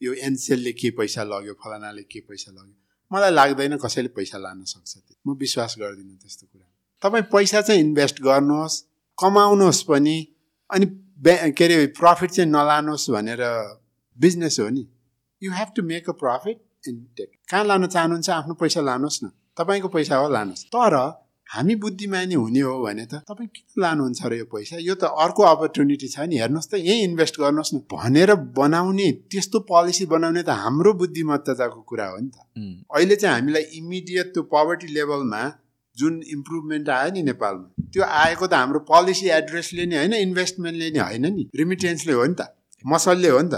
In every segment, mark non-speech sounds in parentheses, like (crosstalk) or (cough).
यो एनसेलले के पैसा लग्यो फलानाले के पैसा लग्यो? मलाई लाग्दैन कसैले पैसा लान सक्छ म विश्वास गर्दिनँ त्यस्तो कुरा तपाईँ पैसा चाहिँ इन्भेस्ट गर्नुहोस् कमाउनुहोस् पनि अनि के अरे प्रफिट चाहिँ नलानुहोस् भनेर बिजनेस हो नि। You have to make a profit in take कहाँ लान चाहनुहुन्छ आफ्नो पैसा लानुहोस् न। तपाईँको पैसा हो लानुहोस् तर हामी बुद्धिमानी हुने हो भने त तपाईँ किन लानुहुन्छ र यो पैसा? यो त अर्को अपर्च्युनिटी छ नि। हेर्नुहोस् त यहीँ इन्भेस्ट गर्नुहोस् न। भनेर बनाउने त्यस्तो पोलिसी बनाउने त हाम्रो बुद्धिमत्ताको कुरा हो नि त। अहिले चाहिँ हामीलाई इमिडिएट त्यो पोभर्टी लेभलमा जुन इम्प्रुभमेन्ट आयो नि नेपालमा त्यो आएको त हाम्रो पोलिसी एड्रेसले नि होइन इन्भेस्टमेन्टले नि होइन नि। रिमिटेन्सले हो नि त। मसलले हो नि त।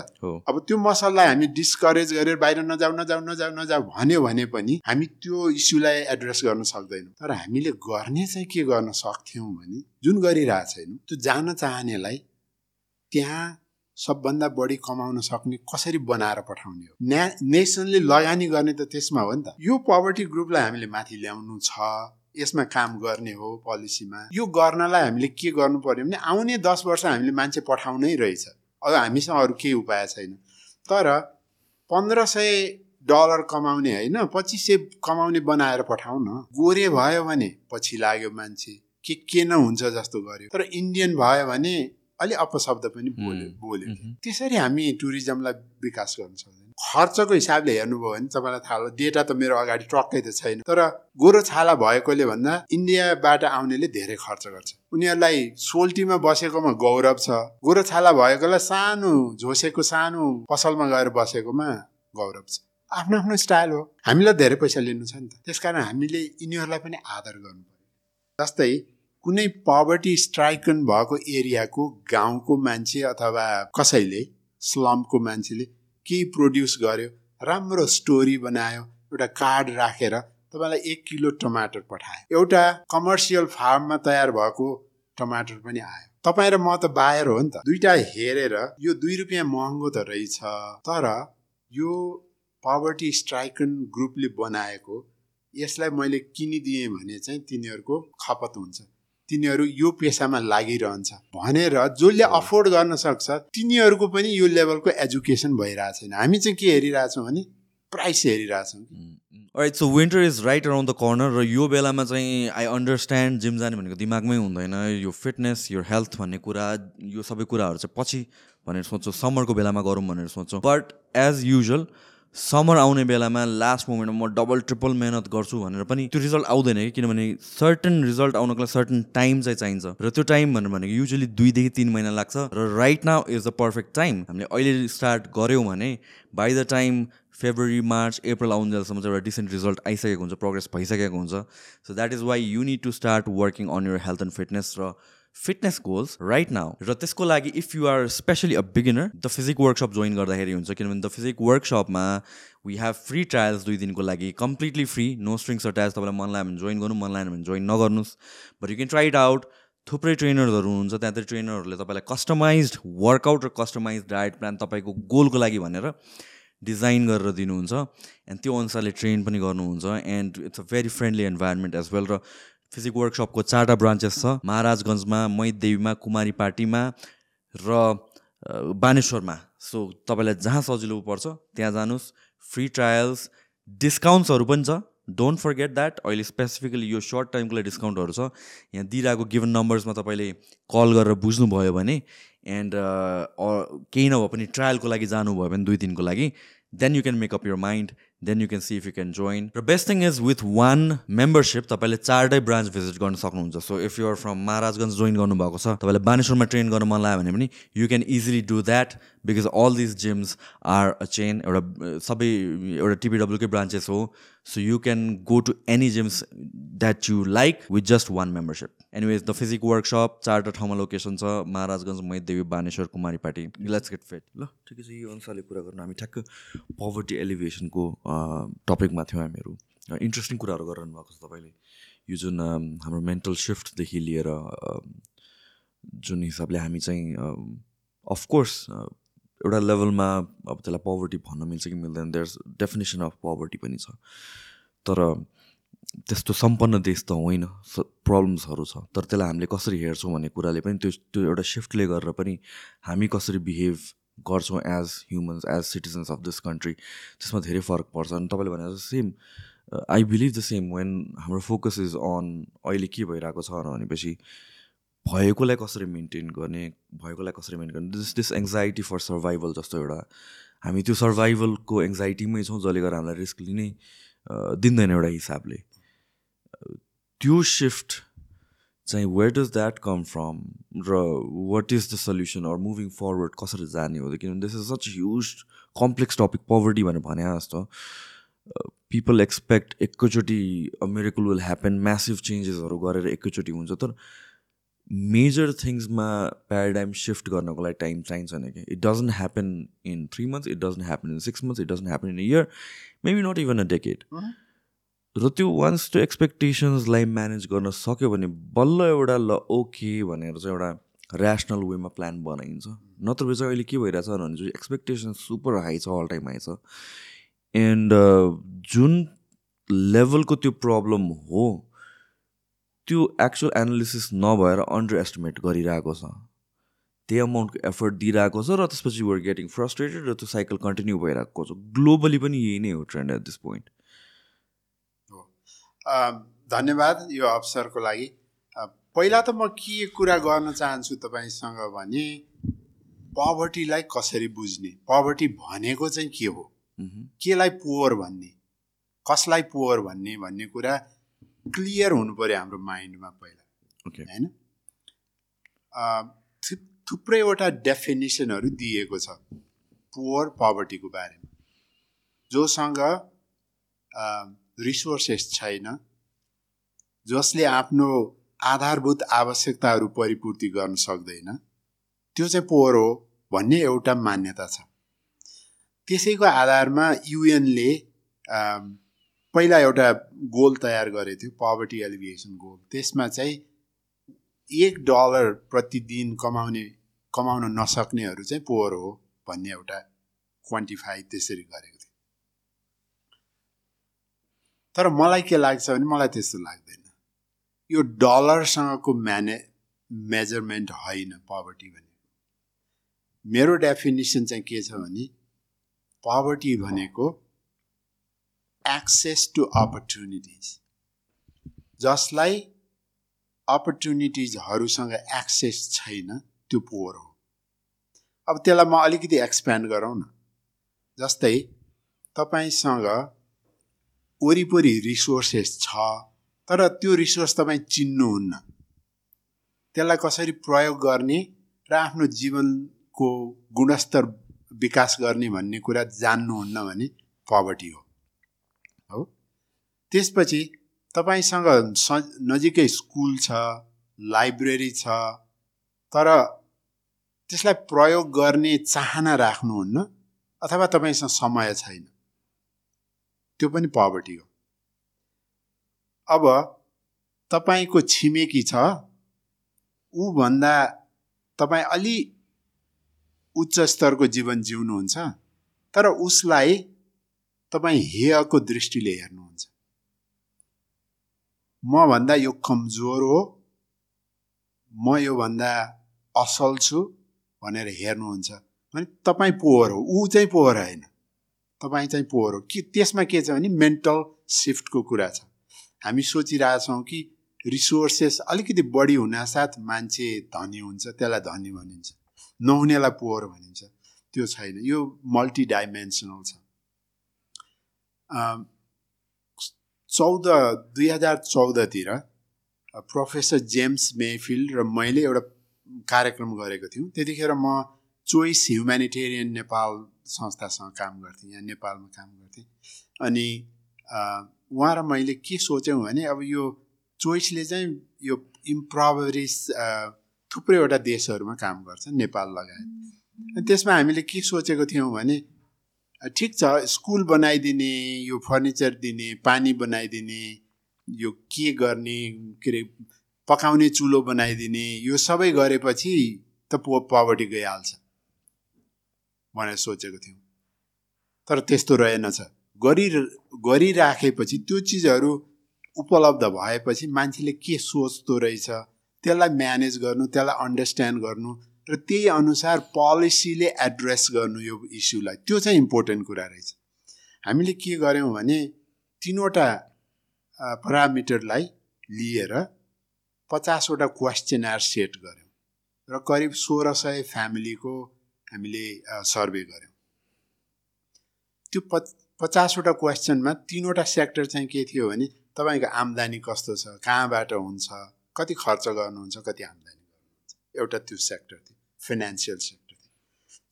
अब त्यो मसललाई हामी डिस्करेज गरेर बाहिर नजाऊ नजाऊ नजाऊ नजाऊ भन्यो भने पनि हामी त्यो इस्युलाई एड्रेस गर्न सक्दैनौँ। तर हामीले गर्ने चाहिँ के गर्न सक्थ्यौँ भने जुन गरिरहेको छैनौँ त्यो जान चाहनेलाई त्यहाँ सबभन्दा बढी कमाउन सक्ने कसरी बनाएर पठाउने हो? न्या नेसनले लगानी गर्ने त त्यसमा हो नि त। यो पोभर्टी ग्रुपलाई हामीले माथि ल्याउनु छ यसमा काम गर्ने हो पोलिसीमा यो गर्नलाई हामीले के गर्नु पर्यो भने आउने दस वर्ष हामीले मान्छे पठाउनै रहेछ। अब हामीसँग अरू केही उपाय छैन। तर पन्ध्र सय डलर कमाउने होइन पच्चिस सय कमाउने बनाएर पठाउ न गोरे भयो भने पछि लाग्यो मान्छे के के न हुन्छ जस्तो गर्यो। तर इन्डियन भयो भने अलिक अपशब्द पनि बोल्यो बोल्यो। त्यसरी हामी टुरिज्मलाई विकास गर्न सक्छौँ खर्चको हिसाबले हेर्नुभयो भने तपाईँलाई थाहा हो डेटा त मेरो अगाडि टक्कै त छैन। तर गोरो छाला भएकोले भन्दा इन्डियाबाट आउनेले धेरै खर्च गर्छ। उनीहरूलाई सोल्टीमा बसेकोमा गौरव छ। गोरो छाला भएकोलाई सानो झोसेको सानो पसलमा गएर बसेकोमा गौरव छ। आफ्नो आफ्नो स्टाइल हो। हामीलाई धेरै पैसा लिनु छ नि त। त्यसकारण हामीले यिनीहरूलाई पनि आदर गर्नु पर्यो। जस्तै कुनै पवर्टी स्ट्राइकन भएको एरियाको गाउँको मान्छे अथवा कसैले स्लमको मान्छेले केही प्रड्युस गर्यो राम्रो स्टोरी बनायो एउटा कार्ड राखेर तपाईँलाई एक किलो टमाटर पठायो एउटा कमर्सियल फार्ममा तयार भएको टमाटर पनि आयो। तपाईँ र म त बायर हो नि त। दुइटा हेरेर यो दुई रुपियाँ महँगो त रहेछ। तर यो पवर्टी स्ट्राइकन ग्रुपले बनाएको यसलाई मैले किनिदिएँ भने चाहिँ तिनीहरूको खपत हुन्छ। तिनीहरू यो पेसामा लागिरहन्छ। भनेर जसले अफोर्ड गर्न सक्छ तिनीहरूको पनि यो लेभलको एजुकेसन भइरहेको छैन। हामी चाहिँ के हेरिरहेछौँ भने price हेरिरहेछौँ right so winter is right around the corner र यो बेलामा चाहिँ आई अन्डरस्ट्यान्ड जिम जाने भनेको दिमागमै हुँदैन। यो फिटनेस यो हेल्थ भन्ने कुरा यो सबै कुराहरू चाहिँ पछि भनेर सोच्छौँ समरको बेलामा गरौँ भनेर सोच्छौँ। बट एज युजल समर आउने बेलामा लास्ट मोमेन्टमा म डबल ट्रिपल मेहनत गर्छु भनेर पनि त्यो रिजल्ट आउँदैन कि किनभने सर्टन रिजल्ट आउनको लागि सर्टन टाइम चाहिँ चाहिन्छ। र त्यो टाइम भनेर भनेको युजली दुईदेखि तिन महिना लाग्छ। र right now is the perfect time हामीले अहिले स्टार्ट गऱ्यौँ भने by the time February March April आउन्जेलसम्म चाहिँ एउटा डिसेन्ट रिजल्ट आइसकेको हुन्छ प्रोग्रेस भइसकेको हुन्छ। So that is why you need to start working on your health and fitness र फिटनेस गोल्स राइट नाउ र त्यसको लागि if you are specially a beginner the physique workshop join गर्दाखेरि हुन्छ। किनभने द फिजिक वर्कसपमा वी हेभ फ्री ट्रायल्स दुई दिनको लागि completely free no strings attach तपाईँलाई मन लाग्यो भने जोइन गर्नु मन लागेन भने जोइन नगर्नुहोस्। But you can try it out थुप्रै ट्रेनरहरू हुनुहुन्छ त्यहाँ चाहिँ ट्रेनरहरूले तपाईँलाई कस्टमाइज वर्कआउट र कस्टमाइज डायट प्लान तपाईँको गोलको लागि भनेर डिजाइन गरेर दिनुहुन्छ एन्ड त्यो अनुसारले ट्रेन पनि गर्नुहुन्छ and it's a very friendly environment as well र फिजिक वर्कसपको चारवटा ब्रान्चेस छ महाराजगञ्जमा मैदेवीमा कुमारी पार्टीमा र बानेश्वरमा। सो तपाईँलाई जहाँ सजिलो पर्छ त्यहाँ जानुहोस्। फ्री ट्रायल्स डिस्काउन्ट्सहरू पनि छ। डोन्ट फर्गेट द्याट अहिले स्पेसिफिकली यो सर्ट टाइमको लागि डिस्काउन्टहरू छ। यहाँ दिइरहेको गिभन नम्बर्समा तपाईँले कल गरेर बुझ्नुभयो भने एन्ड केही नभए पनि ट्रायलको लागि जानुभयो भने दुई दिनको लागि then you can make up your mind then you can see if you can join र best thing is with one membership तपाईँले चारवटै ब्रान्च भिजिट गर्न सक्नुहुन्छ. So if you're from Maharajgunj join गर्नुभएको छ तपाईँलाई बानेश्वरमा ट्रेन गर्न मन लाग्यो भने पनि you can easily do that because all this gyms are a chain एउटा सबै एउटा टिपिडब्ल्युकै ब्रान्चेस हो so you can go to any gyms that you like with just one membership anyways the physique workshop चारवटा ठाउँमा location छ Maharajgunj Maidevi Baneshwar Kumaripati let's get fit ल ठिकै छ यो अनुसारले कुरा गर्नु हामी ठ्याक्क पोभर्टी एलिभेसनको टपिकमा थियौँ हामीहरू। इन्ट्रेस्टिङ कुराहरू गरिरहनु भएको छ तपाईँले। यो जुन हाम्रो मेन्टल सिफ्टदेखि लिएर जुन हिसाबले हामी चाहिँ अफकोर्स एउटा लेभलमा अब त्यसलाई पोभर्टी भन्न मिल्छ कि मिल्दैन देयर्स डेफिनेसन अफ पोभर्टी पनि छ। तर त्यस्तो सम्पन्न देश त होइन प्रब्लम्सहरू छ। तर त्यसलाई हामीले कसरी हेर्छौँ भन्ने कुराले पनि त्यो त्यो एउटा सिफ्टले गरेर पनि हामी कसरी बिहेभ गर्छौँ as humans as citizens of this country त्यसमा धेरै फरक पर्छ। अनि तपाईँले भने same I believe the same when हाम्रो फोकस इज अन अहिले के भइरहेको छ भनेपछि भएकोलाई कसरी मेन्टेन गर्ने भएकोलाई कसरी मेन्टेन गर्ने this this anxiety for survival जस्तो एउटा हामी त्यो सर्भाइभलको एङ्जाइटीमै छौँ जसले गर्दा हामीलाई रिस्क लिनै दिँदैन एउटा हिसाबले। त्यो सिफ्ट चाहिँ where does that come from र what is the solution or moving forward कसरी जाने हो किनभने this is such huge complex topic poverty भनेर भने जस्तो। पिपल एक्सपेक्ट एकैचोटि मिरेकल विल ह्यापन म्यासिभ चेन्जेसहरू गरेर एकैचोटि हुन्छ तर मेजर थिङ्समा प्याराडाइम सिफ्ट गर्नको लागि टाइम चाहिन्छ नि कि it doesn't happen in three months it doesn't happen in six months it doesn't happen in year maybe not even a decade र त्यो वान्स त्यो एक्सपेक्टेसन्सलाई म्यानेज गर्न सक्यो भने बल्ल एउटा ल ओके भनेर चाहिँ एउटा ऱ्यासनल वेमा प्लान बनाइन्छ। नत्र चाहिँ अहिले के भइरहेछ भने चाहिँ एक्सपेक्टेसन सुपर हाई छ अल टाइम हाई छ। एन्ड जुन लेभलको त्यो प्रब्लम हो त्यो एक्चुअल एनालिसिस नभएर अन्डर एस्टिमेट गरिरहेको छ। त्यही अमाउन्टको एफर्ट दिइरहेको छ र त्यसपछि वर गेटिङ फ्रस्ट्रेटेड र त्यो साइकल कन्टिन्यू भइरहेको छ। ग्लोबली पनि यही नै हो ट्रेन्ड एट दिस पोइन्ट धन्यवाद यो अवसरको लागि। पहिला त म के कुरा गर्न चाहन्छु तपाईँसँग भने पभर्टीलाई कसरी बुझ्ने? पभर्टी भनेको चाहिँ के हो? केलाई पोवर भन्ने? कसलाई पोवर भन्ने भन्ने कुरा क्लियर हुनु पऱ्यो हाम्रो माइन्डमा पहिला होइन? थुप्रैवटा डेफिनेसनहरू दिएको छ पोवर पभर्टीको बारेमा। जोसँग रिसोर्सेस छैन जसले आफ्नो आधारभूत आवश्यकताहरू परिपूर्ति गर्न सक्दैन त्यो चाहिँ पोहोर हो भन्ने एउटा मान्यता छ। त्यसैको आधारमा युएनले पहिला एउटा गोल तयार गरेको थियो पभर्टी एलिभिएसन गोल त्यसमा चाहिँ एक डलर प्रतिदिन कमाउने कमाउन नसक्नेहरू चाहिँ पोहोर हो भन्ने एउटा क्वान्टिफाई त्यसरी गरेको थियो। तर मलाई के लाग्छ भने मलाई त्यस्तो लाग्दैन। यो डलरसँगको म्याने मेजरमेन्ट होइन पभर्टी भनेको मेरो डेफिनेसन चाहिँ के छ भने पभर्टी भनेको एक्सेस टु अपर्च्युनिटिज जसलाई अपर्च्युनिटिजहरूसँग एक्सेस छैन त्यो पोहोर हो। अब त्यसलाई म अलिकति एक्सप्यान्ड गरौँ न। जस्तै तपाईँसँग वरिपरि रिसोर्सेस छ तर त्यो रिसोर्स तपाईँ चिन्नुहुन्न। त्यसलाई कसरी प्रयोग गर्ने र आफ्नो जीवनको गुणस्तर विकास गर्ने भन्ने कुरा जान्नुहुन्न भने पभर्टी हो। हो? त्यसपछि तपाईँसँग नजिकै स्कुल छ लाइब्रेरी छ तर त्यसलाई प्रयोग गर्ने चाहना राख्नुहुन्न अथवा तपाईँसँग समय छैन। त्यो पनि पभर्टी हो। अब तपाईँको छिमेकी छ ऊभन्दा तपाईँ अलि उच्च स्तरको जीवन जिउनुहुन्छ तर उसलाई तपाईँ हेयको दृष्टिले हेर्नुहुन्छ। मभन्दा यो कमजोर हो। म योभन्दा असल छु भनेर हेर्नुहुन्छ। भने तपाईँ पोहोर हो। ऊ चाहिँ पोहोर होइन। तपाईँ चाहिँ पोहोर हो। के त्यसमा के छ भने मेन्टल सिफ्टको कुरा छ। हामी सोचिरहेछौँ कि रिसोर्सेस अलिकति बढी हुनासाथ मान्छे धनी हुन्छ त्यसलाई धनी भनिन्छ। नहुनेलाई पोहोर भनिन्छ। त्यो छैन। यो मल्टी डाइमेन्सनल छ। चौध दुई हजार चौधतिर प्रोफेसर जेम्स मेफिल्ड र मैले एउटा कार्यक्रम गरेको थियौँ। त्यतिखेर म चोइस ह्युमेनिटेरियन नेपाल संस्थासँग काम गर्थेँ यहाँ नेपालमा काम गर्थेँ। अनि उहाँ र मैले के सोच्यौँ भने अब यो चोइसले चाहिँ यो इम्प्रोभरिस थुप्रैवटा देशहरूमा काम गर्छ नेपाल लगायत। अनि त्यसमा हामीले के सोचेको थियौँ भने ठिक छ स्कुल बनाइदिने यो फर्निचर दिने पानी बनाइदिने यो के गर्ने के अरे पकाउने चुलो बनाइदिने यो सबै गरेपछि त पो पवर्टी गइहाल्छ भनेर सोचेको थियौँ। तर त्यस्तो रहेनछ गरि गरिराखेपछि त्यो चिजहरू उपलब्ध भएपछि मान्छेले के सोच्दो रहेछ त्यसलाई म्यानेज गर्नु त्यसलाई अन्डरस्ट्यान्ड गर्नु र त्यही अनुसार पोलिसीले एड्रेस गर्नु यो इस्युलाई त्यो चाहिँ इम्पोर्टेन्ट कुरा रहेछ। हामीले के गर्यौँ भने तिनवटा परामिटरलाई लिएर पचासवटा क्वेसचनआर सेट गऱ्यौँ र करिब सोह्र सय फ्यामिलीको हामीले सर्वे गऱ्यौँ। त्यो प पचासवटा क्वेसचनमा तिनवटा सेक्टर चाहिँ के थियो भने तपाईँको आम्दानी कस्तो छ कहाँबाट हुन्छ कति खर्च गर्नुहुन्छ कति आम्दानी गर्नुहुन्छ। एउटा त्यो सेक्टर थियो। फाइनेन्सियल सेक्टर थियो।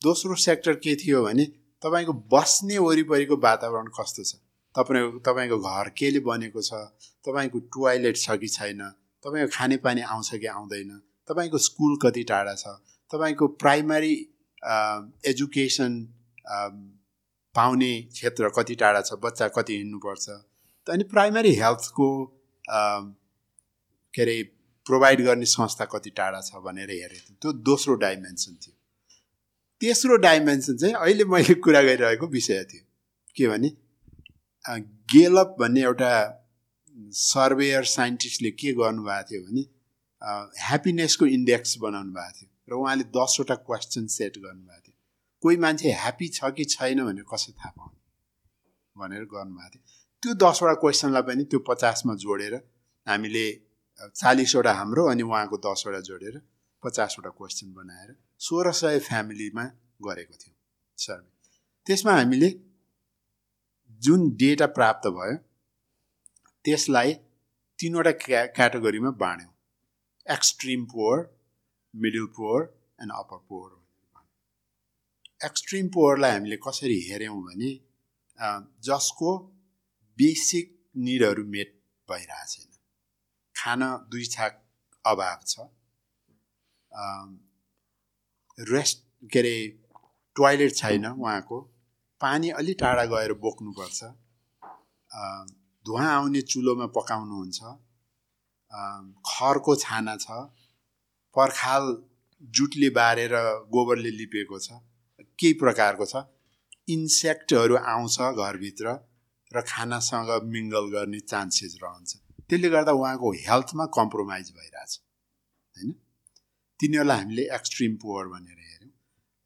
दोस्रो सेक्टर के थियो भने तपाईँको बस्ने वरिपरिको वातावरण कस्तो छ? तपाईँको तपाईँको घर केले बनेको छ? तपाईँको टोयलेट छ कि छैन? तपाईँको खानेपानी आउँछ कि आउँदैन? तपाईँको स्कुल कति टाढा छ? तपाईँको प्राइमरी एजुकेसन पाउने क्षेत्र कति टाढा छ? बच्चा कति हिँड्नुपर्छ? अनि प्राइमरी हेल्थको के अरे प्रोभाइड गर्ने संस्था कति टाढा छ भनेर हेरेको थियौँ त्यो दोस्रो डाइमेन्सन थियो। तेस्रो डाइमेन्सन चाहिँ अहिले मैले कुरा गरिरहेको विषय थियो। के भने गेलप भन्ने एउटा सर्वेयर साइन्टिस्टले के गर्नुभएको थियो भने ह्याप्पिनेसको इन्डेक्स बनाउनु भएको थियो र उहाँले दसवटा क्वेसन सेट गर्नुभएको थियो। कोही मान्छे ह्याप्पी छ कि छैन भनेर कसरी थाहा पाउने भनेर गर्नुभएको थियो। त्यो दसवटा क्वेसनलाई पनि त्यो पचासमा जोडेर हामीले चालिसवटा हाम्रो अनि उहाँको दसवटा जोडेर पचासवटा क्वेसन बनाएर सोह्र सय फ्यामिलीमा गरेको थियौँ सर्वे त्यसमा हामीले जुन डेटा प्राप्त भयो त्यसलाई तिनवटा क्या क्याटेगोरीमा बाँड्यौँ। Extreme poor middle poor and upper poor extreme पोवरलाई हामीले कसरी हेऱ्यौँ भने जसको बेसिक निडहरू मेट भइरहेको छैन खान दुई छाक अभाव छ। रेस्ट के अरे टोयलेट छैन उहाँको। पानी अलि टाढा गएर बोक्नुपर्छ। धुवा आउने चुलोमा पकाउनुहुन्छ। खरको छाना छ। पर्खाल जुटले बारेर गोबरले लिपेको छ। केही प्रकारको छ। इन्सेक्टहरू आउँछ घरभित्र र खानासँग मिङ्गल गर्ने चान्सेस रहन्छ। त्यसले गर्दा उहाँको हेल्थमा कम्प्रोमाइज भइरहेछ होइन? तिनीहरूलाई हामीले एक्सट्रिम पोवर भनेर हेऱ्यौँ।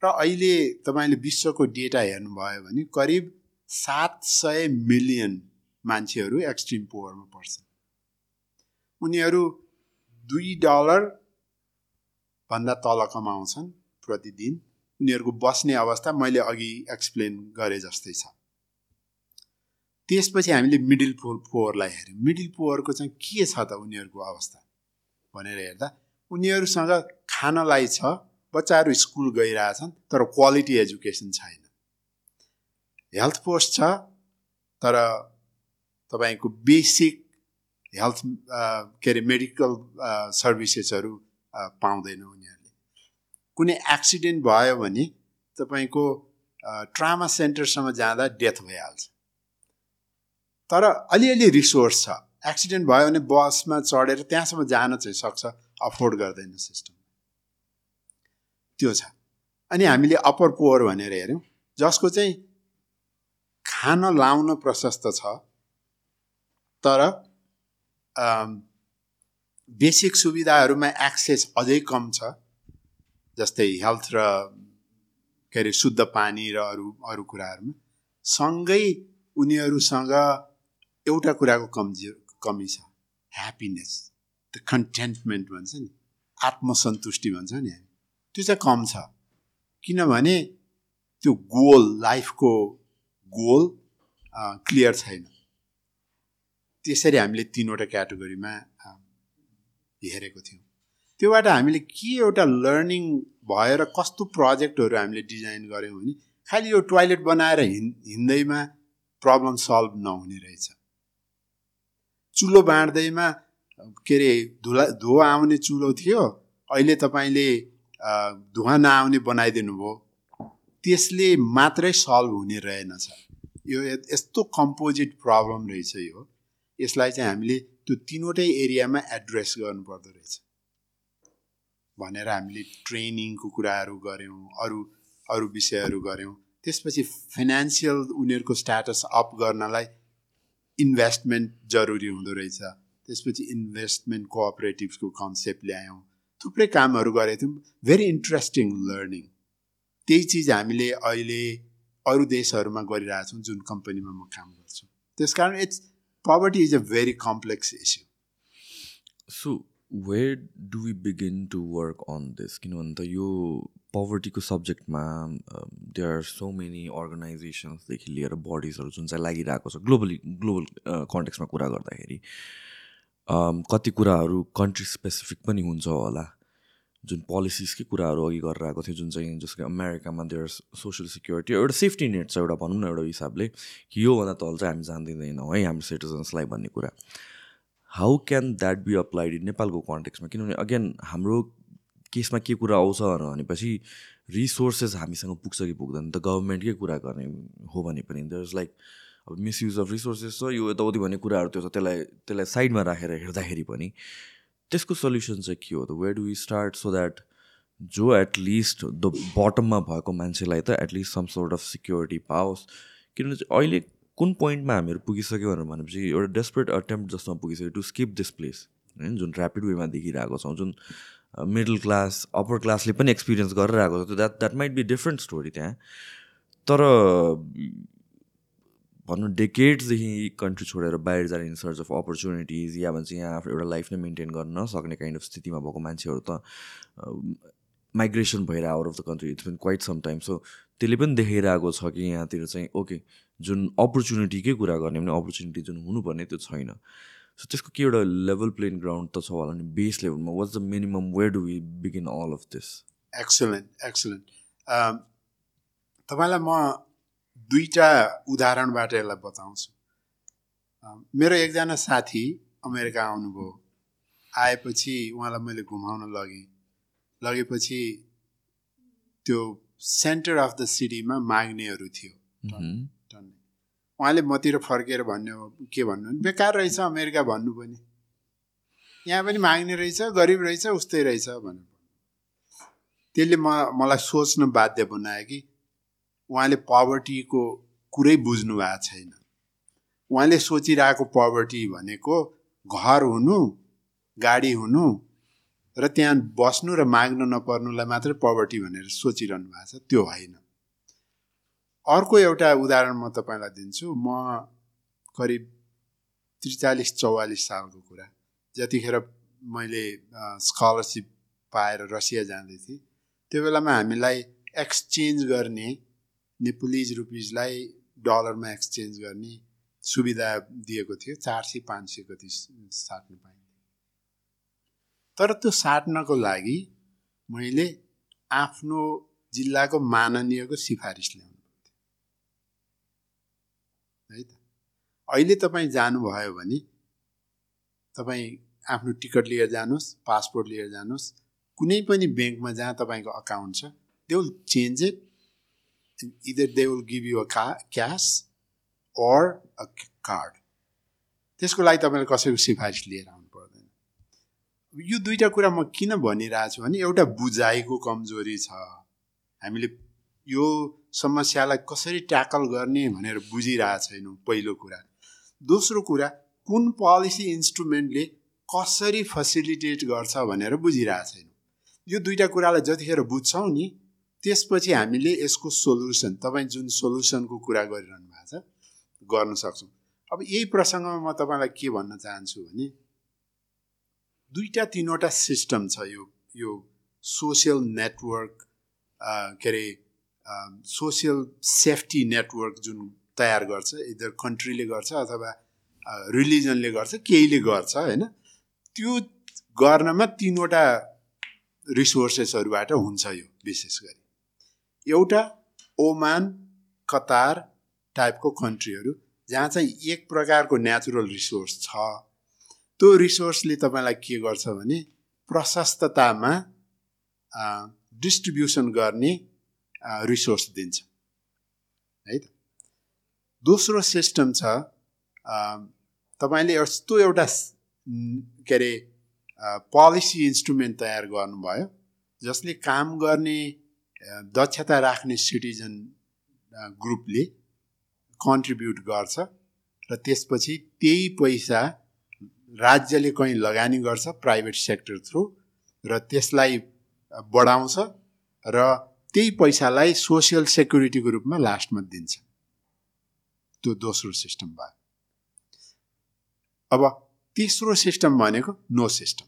र अहिले तपाईँले विश्वको डेटा हेर्नुभयो भने करिब सात सय मिलियन मान्छेहरू एक्सट्रिम पोवरमा पर्छन्। उनीहरू दुई डलर भन्दा तल कमाउँछन् प्रतिदिन। उनीहरूको बस्ने अवस्था मैले अघि एक्सप्लेन गरेँ जस्तै छ। त्यसपछि हामीले मिडिल पोर पोवरलाई हेऱ्यौँ। मिडिल पोवरको चाहिँ के छ त उनीहरूको अवस्था? भनेर हेर्दा उनीहरूसँग खानलाई छ बच्चाहरू स्कुल गइरहेछन् तर क्वालिटी एजुकेसन छैन। हेल्थ पोस्ट छ तर तपाईँको बेसिक हेल्थ के अरे मेडिकल सर्भिसेसहरू पाउँदैन उनीहरूले। कुनै एक्सिडेन्ट भयो भने तपाईँको ट्रामा सेन्टरसम्म जाँदा डेथ भइहाल्छ। तर अलिअलि रिसोर्स छ। एक्सिडेन्ट भयो भने बसमा चढेर त्यहाँसम्म जान चाहिँ सक्छ अफोर्ड गर्दैन सिस्टम। त्यो छ। अनि हामीले अप्पर पोवर भनेर हेऱ्यौँ जसको चाहिँ खान लाउन प्रशस्त छ। तर बेसिक सुविधाहरूमा एक्सेस अझै कम छ जस्तै हेल्थ र के अरे शुद्ध पानी र अरू अरू कुराहरूमा। सँगै उनीहरूसँग एउटा कुराको कमजोर कमी छ। ह्याप्पिनेस द कन्टेन्टमेन्ट भन्छ नि। आत्मसन्तुष्टि भन्छ नि हामी। त्यो चाहिँ कम छ। किनभने त्यो गोल लाइफको गोल क्लियर छैन। त्यसरी हामीले तिनवटा क्याटेगोरीमा हेरेको थियौँ। त्योबाट हामीले के एउटा लर्निङ भएर कस्तो प्रोजेक्टहरू हामीले डिजाइन गऱ्यौँ भने खालि यो टोयलेट बनाएर हिँड हिँड्दैमा प्रब्लम सल्भ नहुने रहेछ। चुलो बाँड्दैमा के अरे धुला धुवा आउने चुलो थियो अहिले तपाईँले धुवा नआउने बनाइदिनु भयो त्यसले मात्रै सल्भ हुने रहेनछ यो यस्तो कम्पोजिट प्रब्लम रहेछ यो। यसलाई चाहिँ हामीले त्यो तिनवटै एरियामा एड्रेस गर्नुपर्दो रहेछ। भनेर हामीले ट्रेनिङको कुराहरू गऱ्यौँ अरू अरू विषयहरू गऱ्यौँ। त्यसपछि फाइनेन्सियल उनीहरूको स्ट्याटस अप गर्नलाई इन्भेस्टमेन्ट जरुरी हुँदो रहेछ। त्यसपछि इन्भेस्टमेन्ट कोअपरेटिभ्सको कन्सेप्ट ल्यायौँ। थुप्रै कामहरू गरेको थियौँ। भेरी इन्ट्रेस्टिङ लर्निङ त्यही चिज हामीले अहिले अरू देशहरूमा गरिरहेछौँ जुन कम्पनीमा म काम गर्छु। त्यस कारण it's poverty is a very complex issue so where do we begin to work on this किनभने त यो पवर्टीको सब्जेक्टमा दे आर सो मेनी अर्गनाइजेसन्सदेखि लिएर बडिजहरू जुन चाहिँ लागिरहेको छ ग्लोबली ग्लोबल कन्टेक्समा कुरा गर्दाखेरि कति कुराहरू कन्ट्री स्पेसिफिक पनि हुन्छ होला। जुन पोलिसिसकै कुराहरू अघि गरेर आएको थियो जुन चाहिँ जस्तो कि अमेरिकामा देयर सोसियल सिक्योरिटी एउटा सेफ्टी नेट छ एउटा भनौँ न एउटा हिसाबले कि योभन्दा तल चाहिँ हामी जान्दिँदैनौँ है हाम्रो सिटिजन्सलाई भन्ने कुरा। How can that be applied in नेपालको कन्टेक्समा किनभने अगेन हाम्रो केसमा के कुरा आउँछ भनेपछि रिसोर्सेस हामीसँग पुग्छ कि पुग्दैन त गभर्मेन्टकै कुरा गर्ने हो भने पनि। देयर इज लाइक अब मिसयुज अफ रिसोर्सेस छ यो यताउति भन्ने कुराहरू त्यो छ त्यसलाई त्यसलाई साइडमा राखेर हेर्दाखेरि पनि। त्यसको सल्युसन चाहिँ के हो त? Where do start so that जो एटलिस्ट द बटममा भएको मान्छेलाई त at least some sort of security पाओस्? किनभने अहिले कुन पोइन्टमा हामीहरू पुगिसक्यो भनेर भनेपछि एउटा डेस्परेट अटेम्प्ट जसमा पुगिसक्यो टु स्किप दिस प्लेस होइन जुन ऱ्यापिड वेमा देखिरहेको छौँ जुन मिडल क्लास अप्पर क्लासले पनि एक्सपिरियन्स गरेर आएको छ that that might be different story त्यहाँ. तर भनौँ डेकेड्सदेखि कन्ट्री छोडेर बाहिर जाने इन सर्च अफ अपर्च्युनिटिज या भन्छ यहाँ आफ्नो एउटा लाइफ नै मेन्टेन गर्न नसक्ने काइन्ड अफ स्थितिमा भएको मान्छेहरू त माइग्रेसन भएर out of the country it's been quite some time so त्यसले पनि देखाइरहेको आएको छ कि यहाँतिर चाहिँ ओके जुन अपर्च्युनिटीकै कुरा गर्ने भने अपर्च्युनिटी जुन हुनुपर्ने त्यो छैन। सो त्यसको के एउटा लेभल प्लेन ग्राउन्ड त छ होला नि बेस लेभलमा what's the minimum where do we begin all of this excellent excellent तपाईँलाई म दुईवटा उदाहरणबाट यसलाई बताउँछु। मेरो एकजना साथी अमेरिका आउनुभयो। आएपछि उहाँलाई मैले घुमाउन लगेँ। लगेपछि त्यो सेन्टर अफ द सिटीमा माग्नेहरू थियो। उहाँले मतिर फर्केर भन्ने हो के भन्नु? भने बेकार रहेछ अमेरिका भन्नु पनि। यहाँ पनि माग्ने रहेछ गरिब रहेछ उस्तै रहेछ भनेर त्यसले म मलाई सोच्न बाध्य बनायो कि उहाँले पवर्टीको कुरै बुझ्नु भएको छैन। उहाँले सोचिरहेको पवर्टी भनेको घर हुनु गाडी हुनु र त्यहाँ बस्नु र माग्नु नपर्नुलाई मात्रै पवर्टी भनेर सोचिरहनु भएको छ त्यो होइन। अर्को एउटा उदाहरण म तपाईँलाई दिन्छु। म करिब त्रिचालिस चौवालिस सालको कुरा। जतिखेर मैले स्कलरसिप पाएर रसिया जाँदै थिएँ त्यो बेलामा हामीलाई एक्सचेन्ज गर्ने नेपुलिज रुपिजलाई डलरमा एक्सचेन्ज गर्ने सुविधा दिएको थियो चार सय पाँच सय कति साट्नु पाइन्थ्यो तर त्यो साट्नको लागि मैले आफ्नो जिल्लाको माननीयको सिफारिस ल्याउनु पर्थ्यो है त? अहिले तपाईँ जानुभयो भने तपाईँ आफ्नो टिकट लिएर जानुहोस् पासपोर्ट लिएर जानुहोस् कुनै पनि ब्याङ्कमा जहाँ तपाईँको अकाउन्ट छ त्यो change it either they will give you a का क्यास अर अ कार्ड त्यसको लागि तपाईँले कसैको सिफारिस लिएर यो दुईवटा कुरा म किन भनिरहेको छु भने एउटा बुझाइको कमजोरी छ। हामीले यो समस्यालाई कसरी ट्याकल गर्ने भनेर बुझिरहेको छैनौँ पहिलो कुरा। दोस्रो कुरा कुन पोलिसी इन्स्ट्रुमेन्टले कसरी फेसिलिटेट गर्छ भनेर बुझिरहेको छैनौँ यो दुईवटा कुरालाई जतिखेर बुझ्छौँ नि त्यसपछि हामीले यसको सोल्युसन तपाईँ जुन सोल्युसनको कुरा गरिरहनु भएको छ गर्न सक्छौँ। अब यही प्रसङ्गमा म तपाईँलाई के भन्न चाहन्छु भने दुईवटा तिनवटा सिस्टम छ यो यो सोसियल नेटवर्क के अरे सोसियल सेफ्टी नेटवर्क जुन तयार गर्छ इदर कन्ट्रीले गर्छ अथवा रिलिजनले गर्छ केहीले गर्छ होइन? त्यो गर्नमा तिनवटा रिसोर्सेसहरूबाट हुन्छ यो विशेष गरी। एउटा ओमान कतार टाइपको कन्ट्रीहरू जहाँ चाहिँ एक प्रकारको नेचुरल रिसोर्स छ। त्यो रिसोर्सले तपाईँलाई के गर्छ भने प्रशस्ततामा डिस्ट्रिब्युसन गर्ने रिसोर्स दिन्छ। है त? दोस्रो सिस्टम छ तपाईँले यस्तो एउटा के अरे पोलिसी इन्स्ट्रुमेन्ट तयार गर्नुभयो जसले काम गर्ने दक्षता राख्ने सिटिजन ग्रुपले कन्ट्रिब्युट गर्छ र त्यसपछि त्यही पैसा राज्यले कहीँ लगानी गर्छ प्राइभेट सेक्टर थ्रु र त्यसलाई बढाउँछ र त्यही पैसालाई सोसियल सेक्युरिटीको रूपमा लास्टमा दिन्छ। त्यो दोस्रो सिस्टम भयो। अब तेस्रो सिस्टम भनेको नो सिस्टम।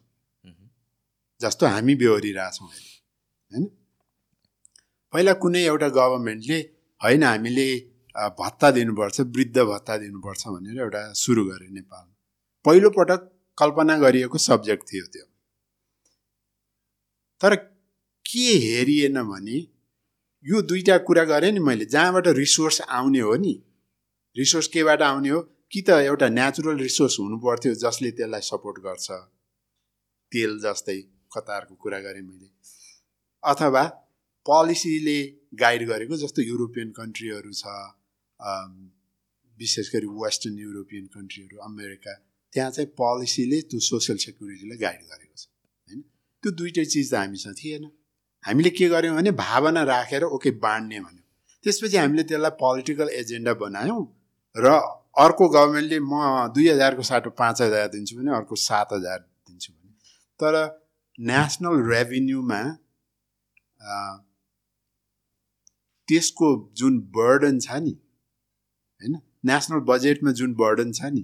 जस्तो हामी बेहोरिरहेछौँ अहिले होइन? पहिला कुनै एउटा गभर्मेन्टले होइन हामीले भत्ता दिनुपर्छ वृद्ध भत्ता दिनुपर्छ भनेर एउटा सुरु गर्यो नेपालमा। पहिलोपटक कल्पना गरिएको सब्जेक्ट थियो त्यो। तर के हेरिएन भने यो दुईवटा कुरा गरेँ नि मैले। जहाँबाट रिसोर्स आउने हो नि रिसोर्स केबाट आउने हो? कि त एउटा नेचुरल रिसोर्स हुनु पर्थ्यो जसले त्यसलाई सपोर्ट गर्छ। तेल जस्तै कतारको कुरा गरेँ मैले। अथवा पोलिसीले गाइड गरेको जस्तो युरोपियन कन्ट्रीहरू छ विशेष गरी वेस्टर्न युरोपियन कन्ट्रीहरू अमेरिका त्यहाँ चाहिँ पोलिसीले त्यो सोसियल सेक्युरिटीलाई गाइड गरेको छ होइन? त्यो दुइटै चिज त हामीसँग थिएन। हामीले के गर्यौँ भने भावना राखेर ओके बाँड्ने भन्यौँ। त्यसपछि हामीले त्यसलाई पोलिटिकल एजेन्डा बनायौँ र अर्को गभर्मेन्टले म दुई हजारको साटो पाँच हजार दिन्छु भने अर्को सात हजार दिन्छु भने। तर नेसनल रेभिन्यूमा त्यसको जुन बर्डन छ नि होइन? नेसनल बजेटमा जुन बर्डन छ नि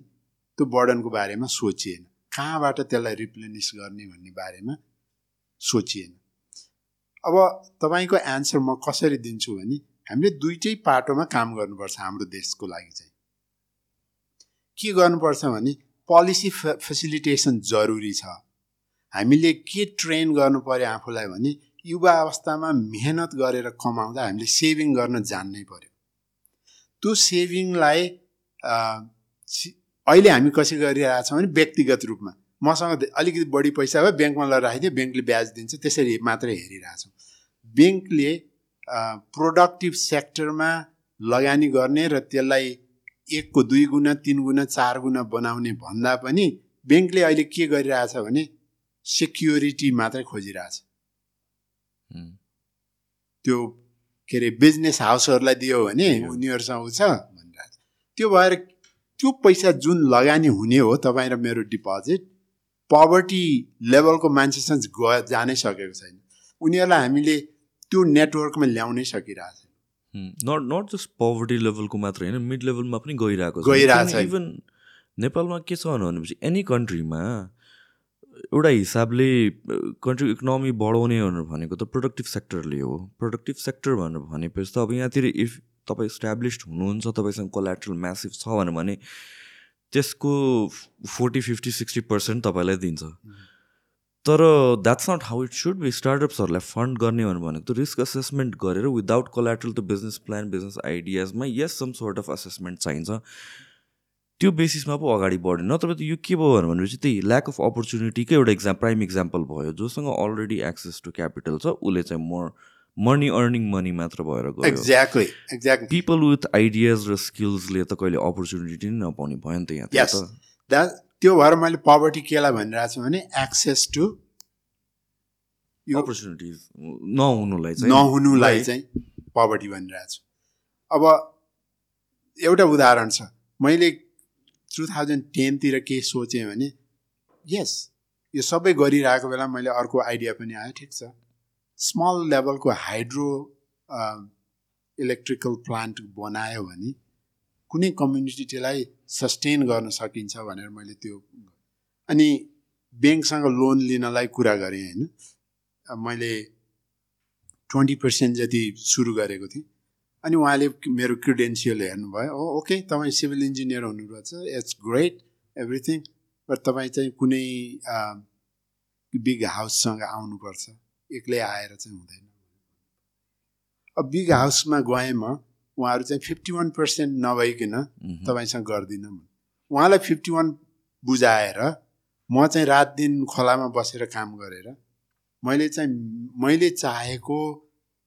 त्यो बर्डनको बारेमा सोचिएन। कहाँबाट त्यसलाई रिप्लेनिस गर्ने भन्ने बारेमा सोचिएन। अब तपाईँको एन्सर म कसरी दिन्छु भने हामीले दुइटै पाटोमा काम गर्नुपर्छ हाम्रो देशको लागि चाहिँ। के गर्नुपर्छ भने पोलिसी फेसिलिटेसन जरुरी छ। हामीले के ट्रेन गर्नु पऱ्यो आफूलाई भने युवा अवस्थामा मेहनत गरेर कमाउँदा हामीले सेभिङ गर्न जान्नै पर्यो। त्यो सेभिङलाई अहिले हामी कसरी गरिरहेछौँ भने व्यक्तिगत रूपमा। मसँग अलिकति बढी पैसा भयो ब्याङ्कमा लगेर राखिदियो ब्याङ्कले ब्याज दिन्छ त्यसरी मात्रै हेरिरहेछौँ। ब्याङ्कले प्रोडक्टिभ सेक्टरमा लगानी गर्ने र त्यसलाई एकको दुई गुणा तिन गुणा चार गुणा बनाउने भन्दा पनि ब्याङ्कले अहिले के गरिरहेछ भने सेक्युरिटी मात्रै खोजिरहेछ। त्यो के अरे बिजनेस हाउसहरूलाई दियो भने उनीहरूसँग छ भनिरहेछ त्यो भएर त्यो पैसा जुन लगानी हुने हो तपाईँ र मेरो डिपोजिट पवर्टी लेभलको मान्छेसँग गए जानै सकेको छैन। उनीहरूलाई हामीले त्यो नेटवर्कमा ल्याउनै सकिरहेको छैन। नट नट जस्ट पवर्टी लेभलको मात्र होइन मिड लेभलमा पनि गइरहेको छ। गइरहेको छ इभन नेपालमा के छ भनेपछि एनी कन्ट्रीमा एउटा हिसाबले कन्ट्री इकोनोमी बढाउने भनेको त प्रोडक्टिभ सेक्टरले हो। प्रोडक्टिभ सेक्टर भनेर भनेपछि त अब यहाँतिर इफ तपाईँ इस्ट्याब्लिस्ड हुनुहुन्छ तपाईँसँग कोलाट्रल म्यासिभ छ भने त्यसको फोर्टी फिफ्टी सिक्सटी पर्सेन्ट तपाईँलाई दिन्छ। तर that's not how it should be स्टार्टअप्सहरूलाई fund गर्ने भनेको त रिस्क असेसमेन्ट गरेर विदाउट कोलाट्रल त बिजनेस प्लान बिजनेस आइडियाजमा यस सम सोर्ट अफ असेसमेन्ट चाहिन्छ। त्यो बेसिसमा पो अगाडि बढ्यो। नत्र त यो के भयो भनेपछि त्यही ल्याक अफ अपर्च्युनिटीकै एउटा इक्जाम प्राइम इक्जाम्पल भयो जोसँग अलरेडी एक्सेस टु क्यापिटल छ उसले चाहिँ मोर मनी अर्निङ मनी मात्र भएर गयो। Exactly exactly people with ideas र स्किल्सले त कहिले अपर्च्युनिटी नै नपाउने भयो नि त यहाँ त्यो भएर मैले पवर्टी केलाई भनिरहेको छु भने एक्सेस टु अपर्च्युनिटिज नहुनुलाई चाहिँ। नहुनुलाई चाहिँ पवर्टी भनिरहेको छु। अब एउटा उदाहरण छ। मैले टु थाउजन्ड टेनतिर के सोचेँ भने यस यो सबै गरिरहेको बेला मैले अर्को आइडिया पनि आयो ठिक छ। स्मल लेभलको हाइड्रो इलेक्ट्रिकल प्लान्ट बनायो भने कुनै कम्युनिटी त्यसलाई सस्टेन गर्न सकिन्छ भनेर मैले त्यो अनि ब्याङ्कसँग लोन लिनलाई कुरा गरेँ होइन। मैले ट्वेन्टी पर्सेन्ट जति सुरु गरेको थिएँ। अनि उहाँले मेरो क्रिडेन्सियल हेर्नुभयो। ओ ओके तपाईँ सिभिल इन्जिनियर हुनुपर्छ इट्स ग्रेट एभ्रिथिङ बट तपाईँ चाहिँ कुनै बिग हाउससँग आउनुपर्छ। एक्लै आएर चाहिँ हुँदैन। अब बिग हाउसमा गएँ म उहाँहरू चाहिँ फिफ्टी वान पर्सेन्ट नभइकन तपाईँसँग गर्दिनँ उहाँलाई फिफ्टी वान बुझाएर म चाहिँ रात दिन खोलामा बसेर काम गरेर मैले चाहिँ मैले चाहेको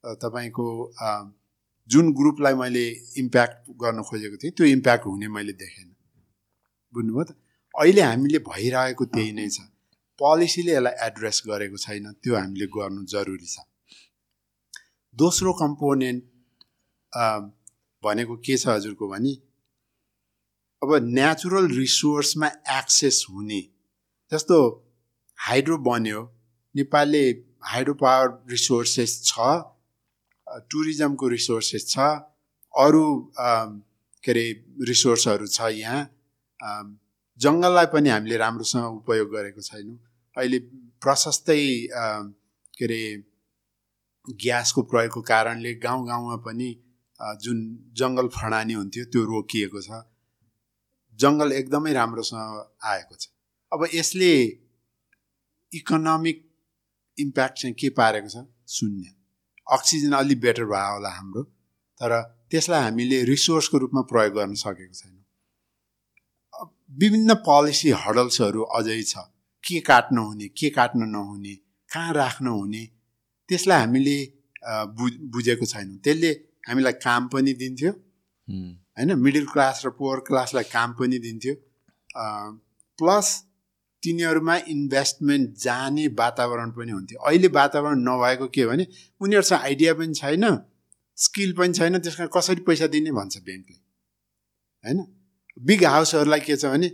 तपाईँको जुन ग्रुपलाई मैले इम्प्याक्ट गर्न खोजेको थिएँ त्यो इम्प्याक्ट हुने मैले देखेन। बुझ्नुभयो त? अहिले हामीले भइरहेको त्यही नै छ। पोलिसीले यसलाई एड्रेस गरेको छैन त्यो हामीले गर्नु जरुरी छ। दोस्रो कम्पोनेन्ट भनेको के छ हजुरको भने अब नेचुरल रिसोर्समा एक्सेस हुने जस्तो हाइड्रो बन्यो नेपालले हाइड्रो पावर रिसोर्सेस छ टुरिज्मको रिसोर्सेस छ अरू के अरे रिसोर्सहरू छ यहाँ जङ्गललाई पनि हामीले राम्रोसँग उपयोग गरेको छैनौँ। अहिले प्रशस्तै के अरे ग्यासको प्रयोगको कारणले गाउँ गाउँमा पनि जुन जङ्गल फडानी हुन्थ्यो त्यो रोकिएको छ। जङ्गल एकदमै राम्रोसँग आएको छ। अब यसले इकोनोमिक इम्प्याक्ट चाहिँ के पारेको छ? शून्य। अक्सिजन अलि बेटर भयो होला हाम्रो तर त्यसलाई हामीले रिसोर्सको रूपमा प्रयोग गर्न सकेको छैनौँ। विभिन्न पोलिसी हडल्सहरू अझै छ। के काट्नु हुने के काट्न नहुने कहाँ राख्नु हुने त्यसलाई हामीले बुझेको छैनौँ। त्यसले हामीलाई काम पनि दिन्थ्यो होइन? मिडल क्लास र पुवर क्लासलाई काम पनि दिन्थ्यो। प्लस तिनीहरूमा इन्भेस्टमेन्ट जाने वातावरण पनि हुन्थ्यो। अहिले वातावरण नभएको के भने उनीहरूसँग आइडिया पनि छैन स्किल पनि छैन त्यस कारण कसरी पैसा दिने भन्छ ब्याङ्कले होइन? बिग हाउसहरूलाई के छ भने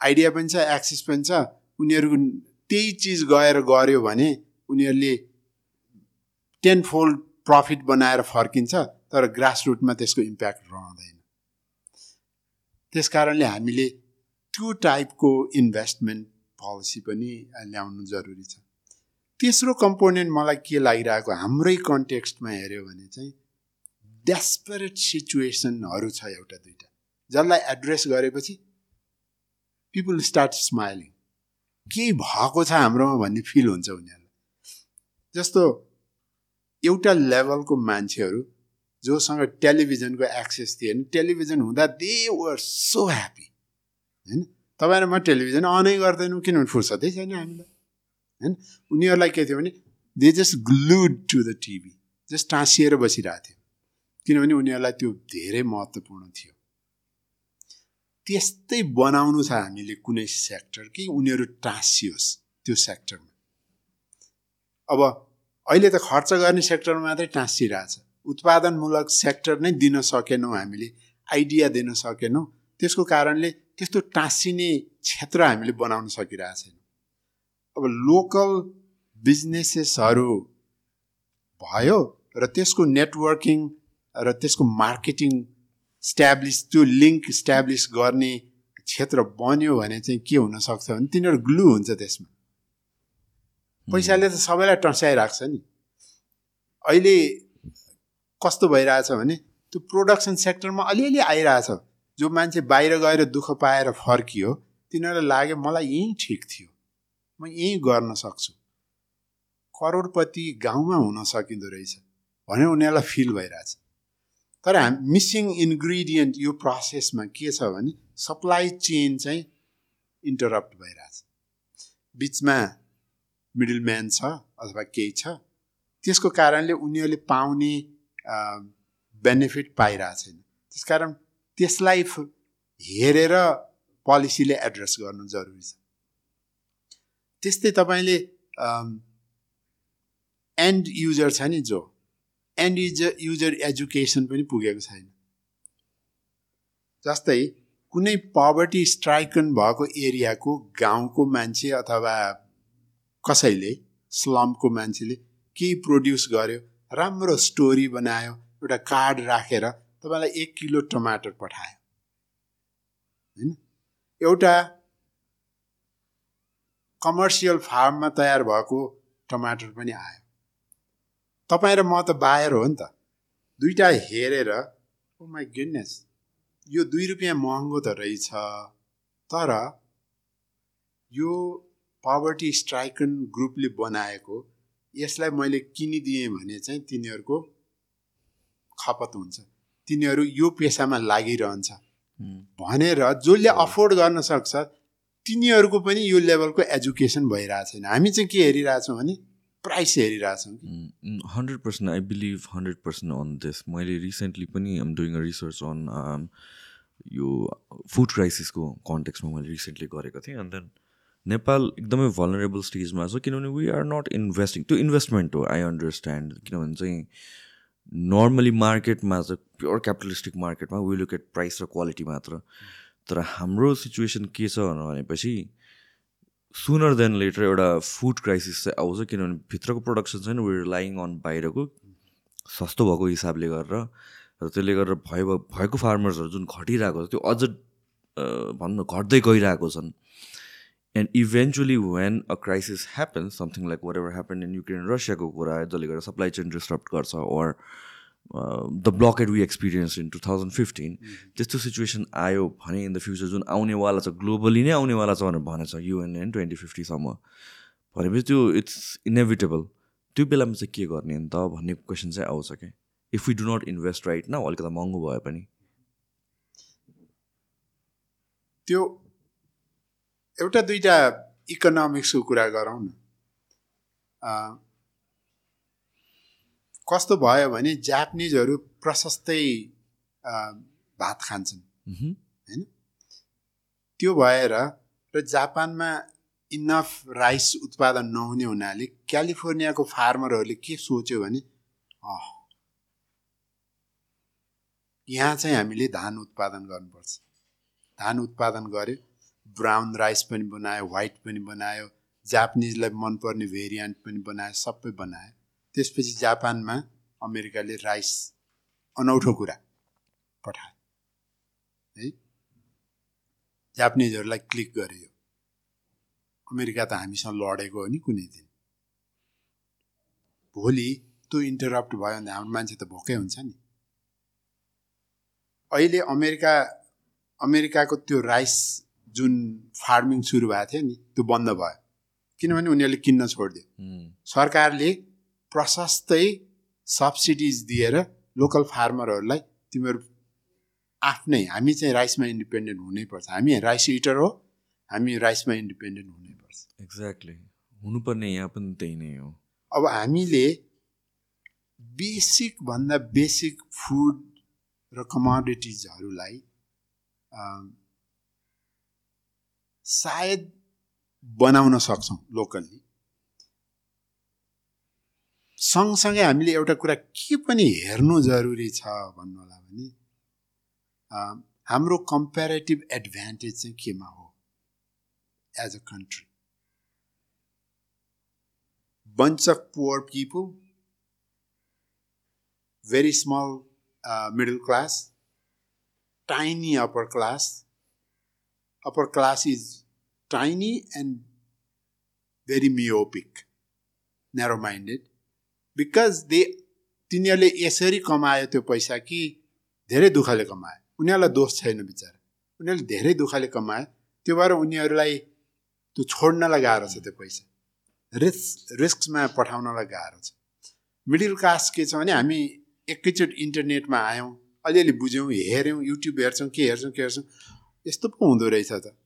आइडिया पनि छ एक्सेस पनि छ उनीहरूको त्यही चिज गएर गऱ्यो भने उनीहरूले टेन फोल्ड प्रफिट बनाएर फर्किन्छ तर ग्रास रुटमा त्यसको इम्प्याक्ट रहँदैन। त्यस कारणले हामीले त्यो टाइपको इन्भेस्टमेन्ट पोलिसी पनि ल्याउनु जरुरी छ। तेस्रो कम्पोनेन्ट मलाई के लागिरहेको हाम्रै कन्टेक्स्टमा हेऱ्यो भने चाहिँ डेस्परेट सिचुएसनहरू छ एउटा दुइटा जसलाई एड्रेस गरेपछि पिपुल स्टार्ट स्माइलिङ केही भएको छ हाम्रोमा भन्ने फिल हुन्छ उनीहरूलाई। जस्तो एउटा लेभलको मान्छेहरू जोसँग टेलिभिजनको एक्सेस थिएन टेलिभिजन हुँदा दे वर सो ह्याप्पी होइन? तपाईँ र म टेलिभिजन अनै गर्दैनौँ किनभने फुर्सदै छैन हामीलाई होइन? उनीहरूलाई के थियो भने they just glued to the TV just टाँसिएर बसिरहेको थियो। किनभने उनीहरूलाई त्यो धेरै महत्त्वपूर्ण थियो। त्यस्तै बनाउनु छ हामीले कुनै सेक्टर कि उनीहरू टाँसियोस् त्यो सेक्टरमा अब अहिले त खर्च गर्ने सेक्टरमा मात्रै टाँसिरहेछ उत्पादनमूलक सेक्टर नै दिन सकेनौँ हामीले आइडिया दिन सकेनौँ। त्यसको कारणले त्यस्तो टाँसिने क्षेत्र हामीले बनाउन सकिरहेको छैनौँ अब लोकल बिजनेसेसहरू भयो र त्यसको नेटवर्किङ र त्यसको मार्केटिङ स्ट्याब्लिस त्यो लिङ्क स्ट्याब्लिस गर्ने क्षेत्र बन्यो भने चाहिँ के हुनसक्छ भने तिनीहरू ग्लु हुन्छ त्यसमा। पैसाले त सबैलाई टर्साइरहेको छ नि। अहिले कस्तो भइरहेछ भने त्यो प्रोडक्सन सेक्टरमा अलिअलि आइरहेछ। जो मान्छे बाहिर गएर दुःख पाएर फर्कियो तिनीहरूलाई लाग्यो मलाई यहीँ ठिक थियो। म यहीँ गर्न सक्छु। करोडपति गाउँमा हुन सकिँदो रहेछ। भनेर उनीहरूलाई फिल भइरहेछ। तर हाम मिसिङ इन्ग्रिडियन्ट यो प्रोसेसमा के छ भने सप्लाई चेन चाहिँ इन्टरप्ट भइरहेछ। बिचमा मिडलम्यान छ अथवा केही छ। त्यसको कारणले उनीहरूले पाउने बेनिफिट पाइरहेको छैन त्यसकारण त्यसलाई फ- हेरेर पोलिसीले एड्रेस गर्नु जरुरी छ। त्यस्तै तपाईँले एन्ड युजर छ नि जो। एन्ड युजर युजर एजुकेसन पनि पुगेको छैन। जस्तै कुनै पवर्टी स्ट्राइकन भएको एरियाको गाउँको मान्छे अथवा कसैले स्लमको मान्छेले केही प्रड्युस गर्यो राम्रो स्टोरी बनायो एउटा कार्ड राखेर तपाईँलाई एक किलो टमाटर पठायो। होइन? एउटा कमर्सियल फार्ममा तयार भएको टमाटर पनि आयो। तपाईँ र म त बायर हो नि त। दुइटा हेरेर ओ माई गुडनेस यो दुई रुपियाँ महँगो त रहेछ। तर यो पावर्टी स्ट्राइकन ग्रुपले बनाएको यसलाई मैले किनिदिएँ भने चाहिँ तिनीहरूको खपत हुन्छ। तिनीहरू यो पेसामा लागिरहन्छ। भनेर जसले अफोर्ड गर्न सक्छ तिनीहरूको पनि यो लेभलको एजुकेसन भइरहेको छैन। हामी चाहिँ के हेरिरहेछौँ भने price हेरिरहेछौँ hundred percent I believe hundred percent on this मैले रिसेन्टली पनि am doing a research on यो फुड क्राइसिसको कन्टेक्समा मैले रिसेन्टली गरेको थिएँ। अन्त देन नेपाल एकदमै भलरेबल स्टेजमा छ किनभने वी आर नट इन्भेस्टिङ त्यो इन्भेस्टमेन्ट हो आई अन्डरस्ट्यान्ड किनभने चाहिँ नर्मली मार्केटमा चाहिँ प्योर क्यापिटलिस्टिक मार्केटमा वी लुक एट प्राइस र क्वालिटी मात्र। तर हाम्रो सिचुएसन के छ भनेपछि सुनर देन लेटर एउटा फुड क्राइसिस चाहिँ आउँछ किनभने भित्रको प्रडक्सन छैन वेयर लाइङ अन बाहिरको सस्तो भएको हिसाबले गरेर र त्यसले गर्दा भयो भएको फार्मर्सहरू जुन घटिरहेको छ त्यो अझ भनौँ न घट्दै गइरहेको छन्। And eventually when a crisis happen something like what ever happen in Ukraine रसियाको कुरा जसले गर्दा सप्लाई चेन डिस्टर्ब गर्छ or the blockade we experience in two thousand fifteen त्यस्तो सिचुएसन आयो भने इन द फ्युचर जुन आउनेवाला छ ग्लोबली नै आउनेवाला छ भनेर भनेछ युएनएन ट्वेन्टी फिफ्टीसम्म भनेपछि त्यो इट्स इनेभिटेबल त्यो बेलामा चाहिँ के गर्ने नि त भन्ने क्वेसन चाहिँ आउँछ क्या। If you do not invest right न अलिकति महँगो भए पनि। त्यो एउटा दुइटा इकोनोमिक्सको कुरा गरौँ न। कस्तो भयो भने जापानिजहरू प्रशस्तै भात खान्छन्। होइन? त्यो भएर र जापानमा इनफ राइस उत्पादन नहुने हुनाले क्यालिफोर्नियाको फार्मरहरूले के सोच्यो भने यहाँ चाहिँ हामीले धान उत्पादन गर्नुपर्छ। धान उत्पादन गऱ्यो ब्राउन राइस पनि बनायो वाइट पनि बनायो जापानिजलाई मनपर्ने भेरिएन्ट पनि बनायो सबै बनायो। त्यसपछि जापानमा अमेरिकाले राइस अनौठो कुरा पठायो। है? जापानिजहरूलाई क्लिक गर्यो। अमेरिका त हामीसँग लडेको हो नि कुनै दिन। भोलि त्यो इन्टरप्ट भयो भने हाम्रो मान्छे त भोकै हुन्छ नि। अहिले अमेरिका अमेरिकाको त्यो राइस जुन फार्मिङ सुरु भएको थियो नि त्यो बन्द भयो। किनभने उनीहरूले किन्न छोडिदियो। सरकारले प्रशस्तै सब्सिडिज दिएर लोकल फार्मरहरूलाई तिमीहरू आफ्नै हामी चाहिँ राइसमा इन्डिपेन्डेन्ट हुनैपर्छ। हामी राइस इटर हो हामी राइसमा इन्डिपेन्डेन्ट हुनैपर्छ। एक्ज्याक्टली हुनुपर्ने यहाँ पनि त्यही नै हो। अब हामीले बेसिक भन्दा बेसिक फुड र कमोडिटिजहरूलाई सायद बनाउन सक्छौँ लोकल्ली सँगसँगै हामीले एउटा कुरा के पनि हेर्नु जरुरी छ भन्नु होला भने हाम्रो कम्पेरेटिभ एडभान्टेज चाहिँ केमा हो as a country bunch of poor people, very small uh, middle class, tiny upper class. Upper class is tiny and very myopic, narrow minded. Because they तिनीहरूले यसरी कमायो त्यो पैसा कि धेरै दुःखले कमायो। उनीहरूलाई दोष छैन बिचरा। उनीहरूले धेरै दुःखले कमायो। त्यो भएर उनीहरूलाई त्यो छोड्नलाई गाह्रो छ त्यो पैसा। रिस्क रिस्कमा पठाउनलाई गाह्रो छ। मिडल क्लास के छ भने हामी एकैचोटि इन्टरनेटमा आयौँ अलिअलि बुझ्यौँ हेऱ्यौँ युट्युब हेर्छौँ के हेर्छौँ के हेर्छौँ यस्तो पो हुँदो रहेछ त।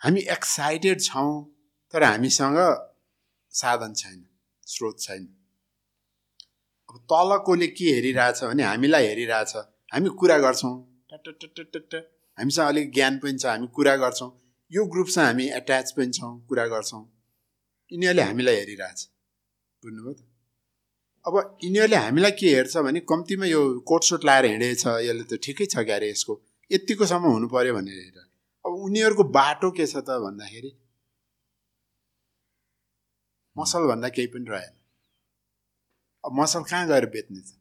हामी एक्साइटेड छौँ तर हामीसँग साधन छैन स्रोत छैन। अब तलकोले के हेरिरहेछ भने हामीलाई हेरिरहेछ। हामी कुरा गर्छौँ। हामीसँग अलिक ज्ञान पनि छ हामी कुरा गर्छौँ। यो ग्रुपसँग हामी एट्याच पनि छौँ कुरा गर्छौँ। यिनीहरूले हामीलाई हेरिरहेछ। बुझ्नुभयो त? अब यिनीहरूले हामीलाई के हेर्छ भने कम्तीमा यो कोटसोट लाएर हिँडेछ यसले त ठिकै छ क्यारे यसको। यत्तिकोसम्म हुनु पऱ्यो भनेर हेर अब उनीहरूको बाटो के छ त भन्दाखेरि मसलभन्दा केही पनि रहेन। अब मसल कहाँ गएर बेच्ने त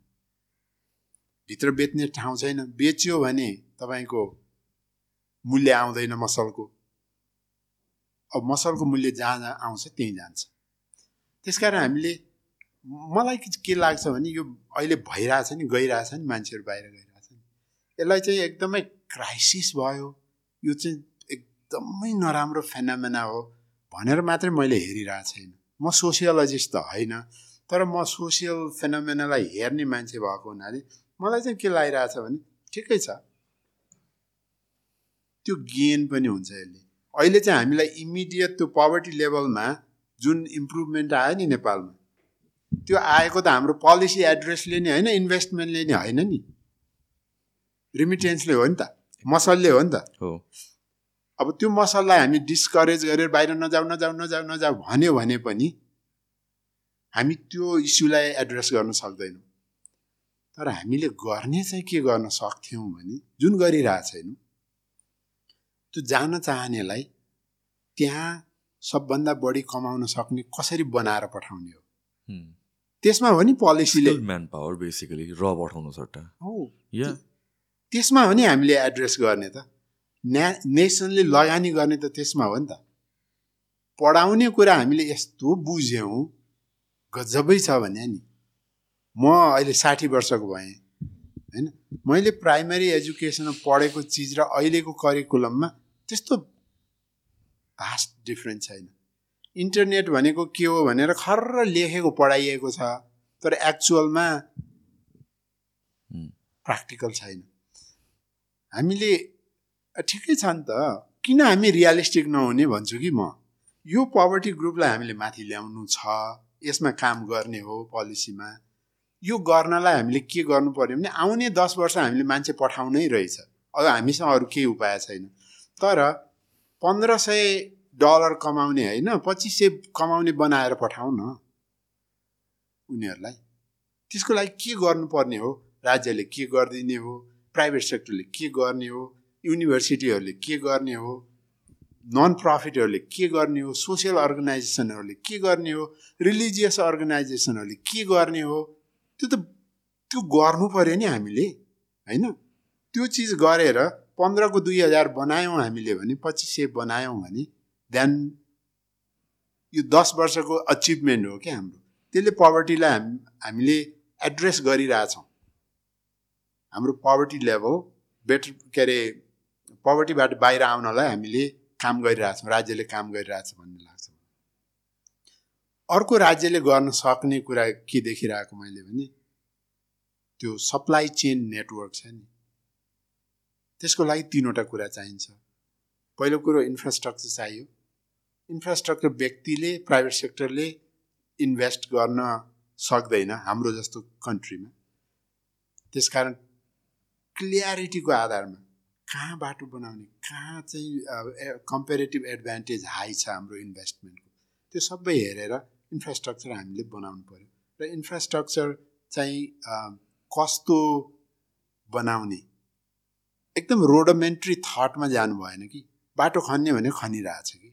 भित्र बेच्ने ठाउँ छैन। बेच्यो भने तपाईँको मूल्य आउँदैन मसलको। अब मसलको मूल्य जहाँ जहाँ आउँछ त्यहीँ जान्छ। त्यस कारण हामीले मलाई के लाग्छ भने यो अहिले भइरहेछ नि गइरहेछ नि मान्छेहरू बाहिर गइरहेछ नि। यसलाई चाहिँ एकदमै क्राइसिस भयो। यो चाहिँ एकदमै नराम्रो फेनामेना हो भनेर मात्रै मैले हेरिरहेको छैन। म सोसियोलोजिस्ट त होइन। तर म सोसियल फेनोमेनालाई हेर्ने मान्छे भएको हुनाले मलाई चाहिँ के लागिरहेछ भने ठिकै छ। त्यो गेन पनि हुन्छ यसले। अहिले चाहिँ हामीलाई इमिडिएट त्यो पवर्टी लेभलमा जुन इम्प्रुभमेन्ट आयो नि नेपालमा त्यो आएको त हाम्रो पोलिसी एड्रेसले नि होइन इन्भेस्टमेन्टले नि होइन नि। रिमिटेन्सले हो नि त मसलले हो नि त। हो। अब त्यो मसललाई हामी डिस्करेज गरेर बाहिर नजाऊ नजाऊ नजाऊ नजाऊ भन्यो भने पनि हामी त्यो इस्युलाई एड्रेस गर्न सक्दैनौँ। तर हामीले गर्ने चाहिँ के गर्न सक्थ्यौँ भने जुन गरिरहेको छैनौँ त्यो जान चाहनेलाई त्यहाँ सबभन्दा बढी कमाउन सक्ने कसरी बनाएर पठाउने हो. त्यसमा हो नि पोलिसीले म्यान पावर बेसिकली र पठाउनु सट्टा। हो। या त्यसमा हो नि हामीले एड्रेस गर्ने त। न्या नेसनले लगानी गर्ने त त्यसमा हो नि त। पढाउने कुरा हामीले यस्तो बुझ्यौँ गजबै छ भने नि। म अहिले साठी वर्षको भएँ होइन? मैले प्राइमेरी एजुकेसनमा पढेको चिज र अहिलेको करिकुलममा त्यस्तो भास्ट डिफ्रेन्स छैन। इन्टरनेट भनेको के हो भनेर खर्र लेखेको पढाइएको छ तर एक्चुअलमा। प्र्याक्टिकल छैन। हामीले ठिकै छ नि त किन हामी रियलिस्टिक नहुने भन्छु कि म? यो पोभर्टी ग्रुपलाई हामीले माथि ल्याउनु छ। यसमा काम गर्ने हो पोलिसीमा यो गर्नलाई हामीले के गर्नु पर्यो भने आउने दस वर्ष हामीले मान्छे पठाउनै रहेछ। अब हामीसँग अरू केही उपाय छैन। तर पन्ध्र सय डलर कमाउने होइन पच्चिस सय कमाउने बनाएर पठाउ न उनीहरूलाई। त्यसको लागि के गर्नुपर्ने हो? राज्यले के गरिदिने हो? प्राइभेट सेक्टरले के गर्ने हो? युनिभर्सिटीहरूले के गर्ने हो? नन प्रफिटहरूले के गर्ने हो? सोसियल अर्गनाइजेसनहरूले के गर्ने हो? रिलिजियस अर्गनाइजेसनहरूले के गर्ने हो? त्यो त त्यो गर्नु पऱ्यो नि हामीले होइन? त्यो चिज गरेर पन्ध्रको दुई हजार बनायौँ हामीले भने पच्चिस सय बनायौँ भने देन यो दस वर्षको अचिभमेन्ट हो क्या हाम्रो। त्यसले पोभर्टीलाई हाम हामीले एड्रेस गरिरहेछौँ। हाम्रो पोभर्टी लेभल बेटर के अरे पोभर्टीबाट बाहिर आउनलाई हामीले काम गरिरहेछौँ राज्यले काम गरिरहेछ भन्ने लाग्छ अर्को राज्यले गर्न सक्ने कुरा के देखिरहेको मैले भने त्यो सप्लाई चेन नेटवर्क छ नि। त्यसको लागि तिनवटा कुरा चाहिन्छ। पहिलो कुरो इन्फ्रास्ट्रक्चर चाहियो। इन्फ्रास्ट्रक्चर व्यक्तिले प्राइभेट सेक्टरले इन्भेस्ट गर्न सक्दैन हाम्रो जस्तो कन्ट्रीमा त्यसकारण क्लियरिटीको आधारमा कहाँ बाटो बनाउने कहाँ चाहिँ कम्पेरेटिभ एडभान्टेज हाई छ हाम्रो इन्भेस्टमेन्टको त्यो सबै हेरेर इन्फ्रास्ट्रक्चर हामीले बनाउनु पऱ्यो र इन्फ्रास्ट्रक्चर चाहिँ कस्तो बनाउने? एकदम रोडोमेन्ट्री थटमा जानु भएन कि? बाटो खन्ने भने खनिरहेछ कि?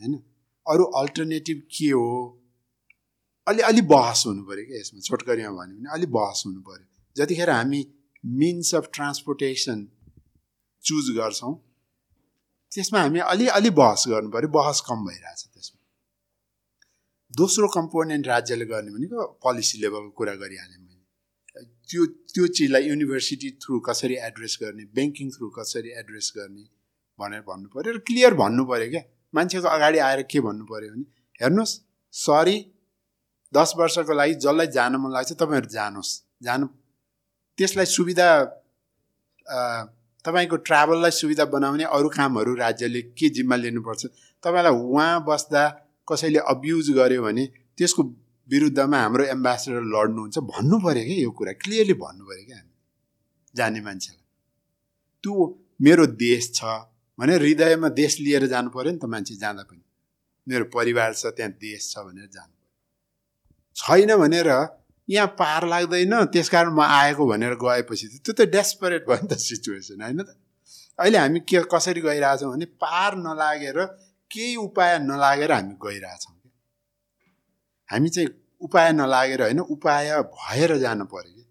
होइन? अरू अल्टरनेटिभ के हो? अलि अलि बहस हुनु पऱ्यो क्या यसमा। छोटकरीमा भन्यो भने अलि बहस हुनु पऱ्यो जतिखेर हामी मिन्स अफ ट्रान्सपोर्टेसन चुज गर्छौँ। त्यसमा हामी अलि अलि बहस गर्नु पऱ्यो बहस कम भइरहेछ त्यसमा। दोस्रो कम्पोनेन्ट राज्यले गर्ने भनेको पोलिसी लेभलको कुरा गरिहालेँ मैले। त्यो त्यो चिजलाई युनिभर्सिटी थ्रु कसरी एड्रेस गर्ने ब्याङ्किङ थ्रु कसरी एड्रेस गर्ने भनेर भन्नु पऱ्यो र क्लियर भन्नु पऱ्यो क्या। मान्छेको अगाडि आएर के भन्नु पऱ्यो भने हेर्नुहोस् सरी दस वर्षको लागि जसलाई जान मन लाग्छ तपाईँहरू जानुहोस्। जानु त्यसलाई सुविधा तपाईँको ट्राभललाई सुविधा बनाउने अरू कामहरू राज्यले के जिम्मा लिनुपर्छ? तपाईँलाई उहाँ बस्दा कसैले अब्युज गर्यो भने त्यसको विरुद्धमा हाम्रो एम्बेसडर लड्नुहुन्छ भन्नु पऱ्यो क्या यो कुरा? क्लियरली भन्नु पऱ्यो क्या हामी जाने मान्छेलाई। त्यो मेरो देश छ भने हृदयमा देश लिएर जानु पऱ्यो नि त मान्छे जाँदा पनि। मेरो परिवार छ त्यहाँ देश छ भनेर जानु पऱ्यो छैन भनेर यहाँ पार लाग्दैन त्यसकारण म आएको भनेर गएपछि त त्यो त डेस्परेट भयो नि त सिचुएसन होइन त? अहिले हामी के कसरी गइरहेछौँ भने पार नलागेर केही उपाय नलागेर हामी गइरहेछौँ क्या। हामी चाहिँ उपाय नलागेर होइन उपाय भएर जानु पऱ्यो कि।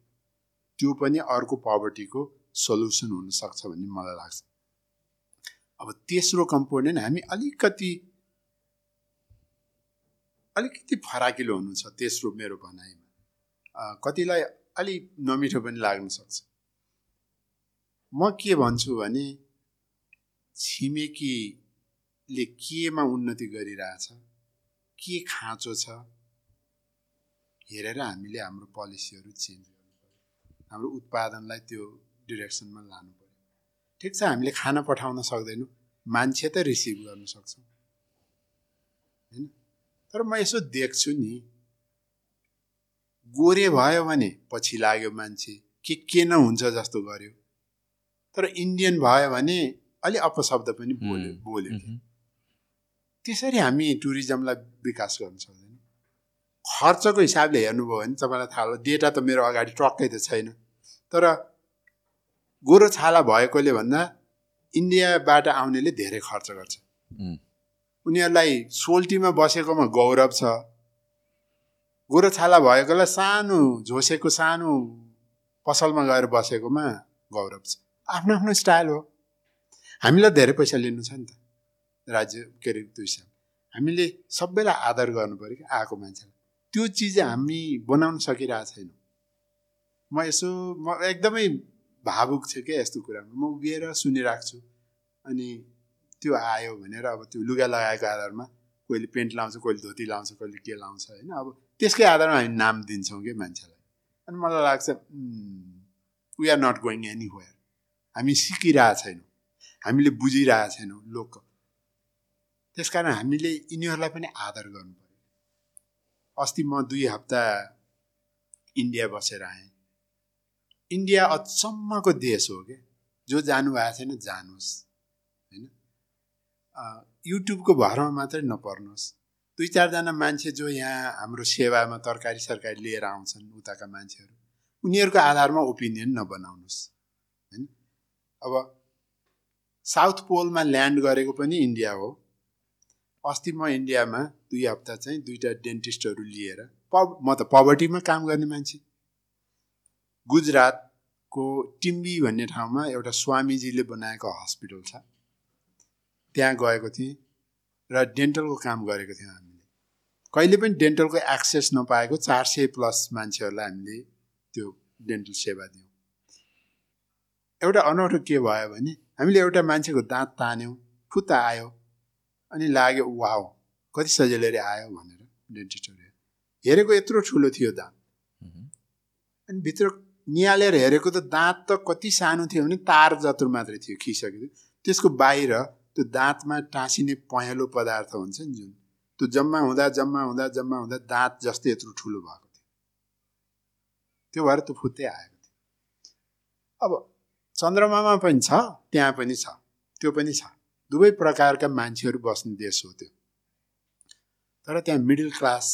त्यो पनि अर्को पोभर्टीको सल्युसन हुनसक्छ भन्ने मलाई लाग्छ। अब तेस्रो कम्पोनेन्ट हामी अलिकति अलिकति फराकिलो हुनु छ तेस्रो मेरो भनाइमा। कतिलाई अलि नमिठो पनि लाग्न सक्छ। म के भन्छु भने छिमेकीले केमा उन्नति गरिरहेछ के खाँचो छ हेरेर हामीले हाम्रो पोलिसीहरू चेन्ज गर्नु पऱ्यो हाम्रो उत्पादनलाई त्यो डिरेक्सनमा लानु पऱ्यो ठिक छ हामीले खाना पठाउन सक्दैनौँ मान्छे त रिसिभ गर्न सक्छौँ। होइन? तर म यसो देख्छु नि गोरे भयो भने पछि लाग्यो मान्छे के के न हुन्छ जस्तो गर्यो। तर इन्डियन भयो भने अलि अपशब्द पनि बोल्यो बोल्यो। त्यसरी हामी टुरिज्मलाई विकास गर्न सक्दैनौँ। खर्चको हिसाबले हेर्नुभयो भने तपाईँलाई थाहा होला डेटा त मेरो अगाडि टक्कै त छैन। तर गोरो छाला भएकोले भन्दा इन्डियाबाट आउनेले धेरै खर्च गर्छ। उनीहरूलाई सोल्टीमा बसेकोमा गौरव छ। गोरछाला भएकोलाई सानो झोसेको सानो पसलमा गएर बसेकोमा गौरव छ। आफ्नो आफ्नो स्टाइल हो। हामीलाई धेरै पैसा लिनु छ नि त। राज्य के अरे दुई हामीले सबैलाई आदर गर्नु पऱ्यो कि आएको मान्छेलाई। त्यो चिज हामी बनाउन सकिरहेको छैनौँ। म यसो म एकदमै भावुक छु क्या यस्तो कुरामा। म उभिएर सुनिरहेको छु। अनि त्यो आयो भनेर अब त्यो लुगा लगाएको आधारमा कोहीले पेन्ट लाउँछ कोहीले धोती लाउँछ कोहीले के लाउँछ होइन? अब त्यसकै आधारमा हामी नाम दिन्छौँ कि मान्छेलाई? अनि मलाई लाग्छ we are not going anywhere हामी सिकिरहेको छैनौँ। हामीले बुझिरहेको छैनौँ लोक त्यस कारण हामीले यिनीहरूलाई पनि आदर गर्नु पऱ्यो अस्ति म दुई हप्ता इन्डिया बसेर आएँ। इन्डिया अचम्मको देश हो क्या जो जानुभएको छैन जानुहोस् होइन? युट्युबको भरमा मात्रै नपर्नुहोस्। दुई चारजना मान्छे जो यहाँ हाम्रो सेवामा तरकारी सरकारी लिएर आउँछन् उताका मान्छेहरू उनीहरूको आधारमा ओपिनियन नबनाउनुहोस् होइन? अब साउथ पोलमा ल्यान्ड गरेको पनि इन्डिया हो। अस्ति म इन्डियामा दुई हप्ता चाहिँ दुईवटा डेन्टिस्टहरू लिएर पब म त पवर्टीमा काम गर्ने मान्छे। गुजरातको टिम्बी भन्ने ठाउँमा एउटा स्वामीजीले बनाएको हस्पिटल छ। त्यहाँ गएको थिएँ र डेन्टलको काम गरेको थियौँ हामीले कहिले पनि डेन्टलको एक्सेस नपाएको चार सय प्लस मान्छेहरूलाई हामीले त्यो डेन्टल सेवा दियौँ। एउटा अनौठो के भयो भने हामीले एउटा मान्छेको दाँत तान्यौँ फुत्ता आयो अनि लाग्यो वाओ कति सजिलै आयो भनेर डेन्टिस्टहरू हेरेको यत्रो ठुलो थियो दाँत। अनि भित्र निहालेर हेरेको त दाँत त कति सानो थियो भने तार जत्रो मात्रै थियो खिसकेको त्यसको बाहिर त्यो दाँतमा टाँसिने पहेँलो पदार्थ हुन्छ नि जुन त्यो जम्मा हुँदा जम्मा हुँदा जम्मा हुँदा दाँत जस्तै यत्रो ठुलो भएको थियो। त्यो भएर त्यो फुत्तै आएको थियो। अब चन्द्रमामा पनि छ त्यहाँ पनि छ त्यो पनि छ। दुवै प्रकारका मान्छेहरू बस्ने देश हो त्यो। तर त्यहाँ मिडल क्लास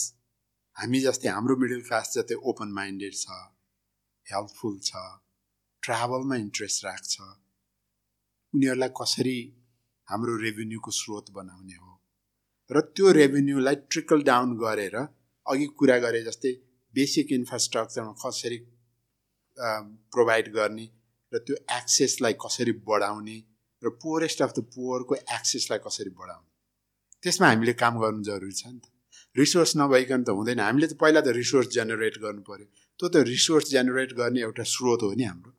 हामी जस्तै हाम्रो मिडल क्लास जस्तै ओपन माइन्डेड छ हेल्पफुल छ ट्राभलमा इन्ट्रेस्ट राख्छ। उनीहरूलाई कसरी हाम्रो रेभेन्यूको स्रोत बनाउने हो? र त्यो रेभेन्यूलाई ट्रिकल डाउन गरेर अघि कुरा गरे जस्तै बेसिक इन्फ्रास्ट्रक्चरमा कसरी प्रोभाइड गर्ने र त्यो एक्सेसलाई कसरी बढाउने र पोरेस्ट अफ द पोवरको एक्सेसलाई कसरी बढाउने। त्यसमा हामीले काम गर्नु जरुरी छ नि त। रिसोर्स नभइकन त हुँदैन। हामीले त पहिला त रिसोर्स जेनेरेट गर्नु पऱ्यो त्यो त रिसोर्स जेनेरेट गर्ने एउटा स्रोत हो नि हाम्रो।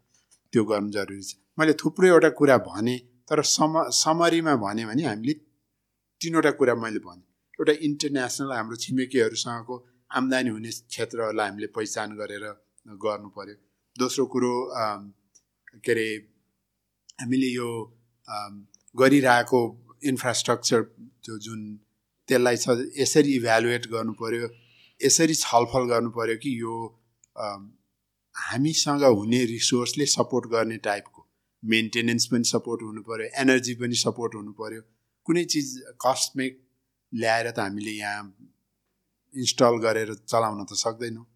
त्यो गर्नु जरुरी छ। मैले थुप्रो एउटा कुरा भनेँ तर सम समरीमा भने हामीले तिनवटा कुरा मैले भने। एउटा इन्टरनेसनल हाम्रो छिमेकीहरूसँगको आम्दानी हुने क्षेत्रहरूलाई हामीले पहिचान गरेर गर्नु पऱ्यो दोस्रो कुरो के अरे हामीले यो गरिरहेको इन्फ्रास्ट्रक्चर त्यो जुन त्यसलाई छ यसरी इभ्यालुएट गर्नु पऱ्यो यसरी छलफल गर्नु पऱ्यो कि यो हामीसँग हुने रिसोर्सले सपोर्ट गर्ने टाइपको मेन्टेनेन्स पनि सपोर्ट हुनु पऱ्यो एनर्जी पनि सपोर्ट हुनु पऱ्यो कुनै चिज कस्मेक ल्याएर त हामीले यहाँ इन्स्टल गरेर चलाउन त सक्दैनौँ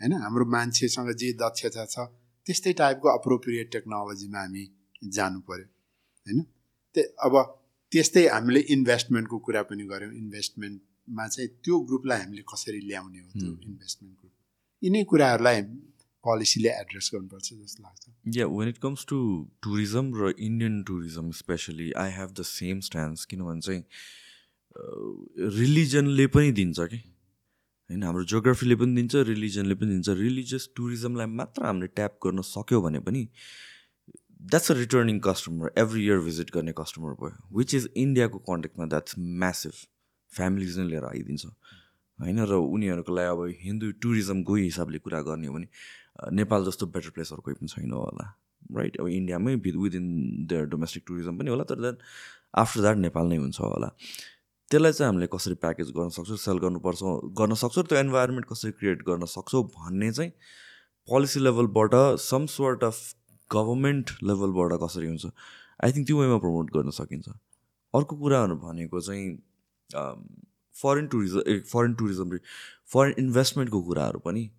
होइन? हाम्रो मान्छेसँग जे दक्षता छ त्यस्तै टाइपको अप्रोप्रिएट टेक्नोलोजीमा हामी जानु पऱ्यो होइन? त्यो अब त्यस्तै हामीले इन्भेस्टमेन्टको कुरा पनि गऱ्यौँ। इन्भेस्टमेन्टमा चाहिँ त्यो ग्रुपलाई हामीले कसरी ल्याउने हो त्यो इन्भेस्टमेन्ट ग्रुप यिनै कुराहरूलाई पोलिसीले एड्रेस गर्नुपर्छ जस्तो लाग्छ। या when it comes to tourism र Indian tourism specially I have the same stance किनभने चाहिँ रिलिजनले पनि दिन्छ कि? होइन हाम्रो जोग्राफीले पनि दिन्छ रिलिजनले पनि दिन्छ। रिलिजियस टुरिज्मलाई मात्र हामीले ट्याप गर्न सक्यो भने पनि that's a returning customer every year visit गर्ने कस्टमर भयो विच इज इन्डियाको कन्टेक्टमा द्याट्स म्यासिभ फ्यामिलिज नै लिएर आइदिन्छ। होइन र उनीहरूको लागि अब हिन्दू टुरिज्मको हिसाबले कुरा गर्ने हो भने नेपाल जस्तो बेटर प्लेसहरू कोही पनि छैन होला राइट अब इन्डियामै विदिन देयर डोमेस्टिक टुरिज्म पनि होला तर देन आफ्टर द्याट नेपाल नै हुन्छ होला। त्यसलाई चाहिँ हामीले कसरी प्याकेज गर्न सक्छौँ सेल गर्नुपर्छ गर्न सक्छौँ त्यो इन्भाइरोमेन्ट कसरी क्रिएट गर्न सक्छौँ भन्ने चाहिँ पोलिसी लेभलबाट सम सोर्ट अफ गभर्मेन्ट लेभलबाट कसरी हुन्छ आई थिङ्क त्यो वेमा प्रमोट गर्न सकिन्छ। अर्को कुराहरू भनेको चाहिँ foreign tourism foreign tourism foreign इन्भेस्टमेन्टको कुराहरू पनि।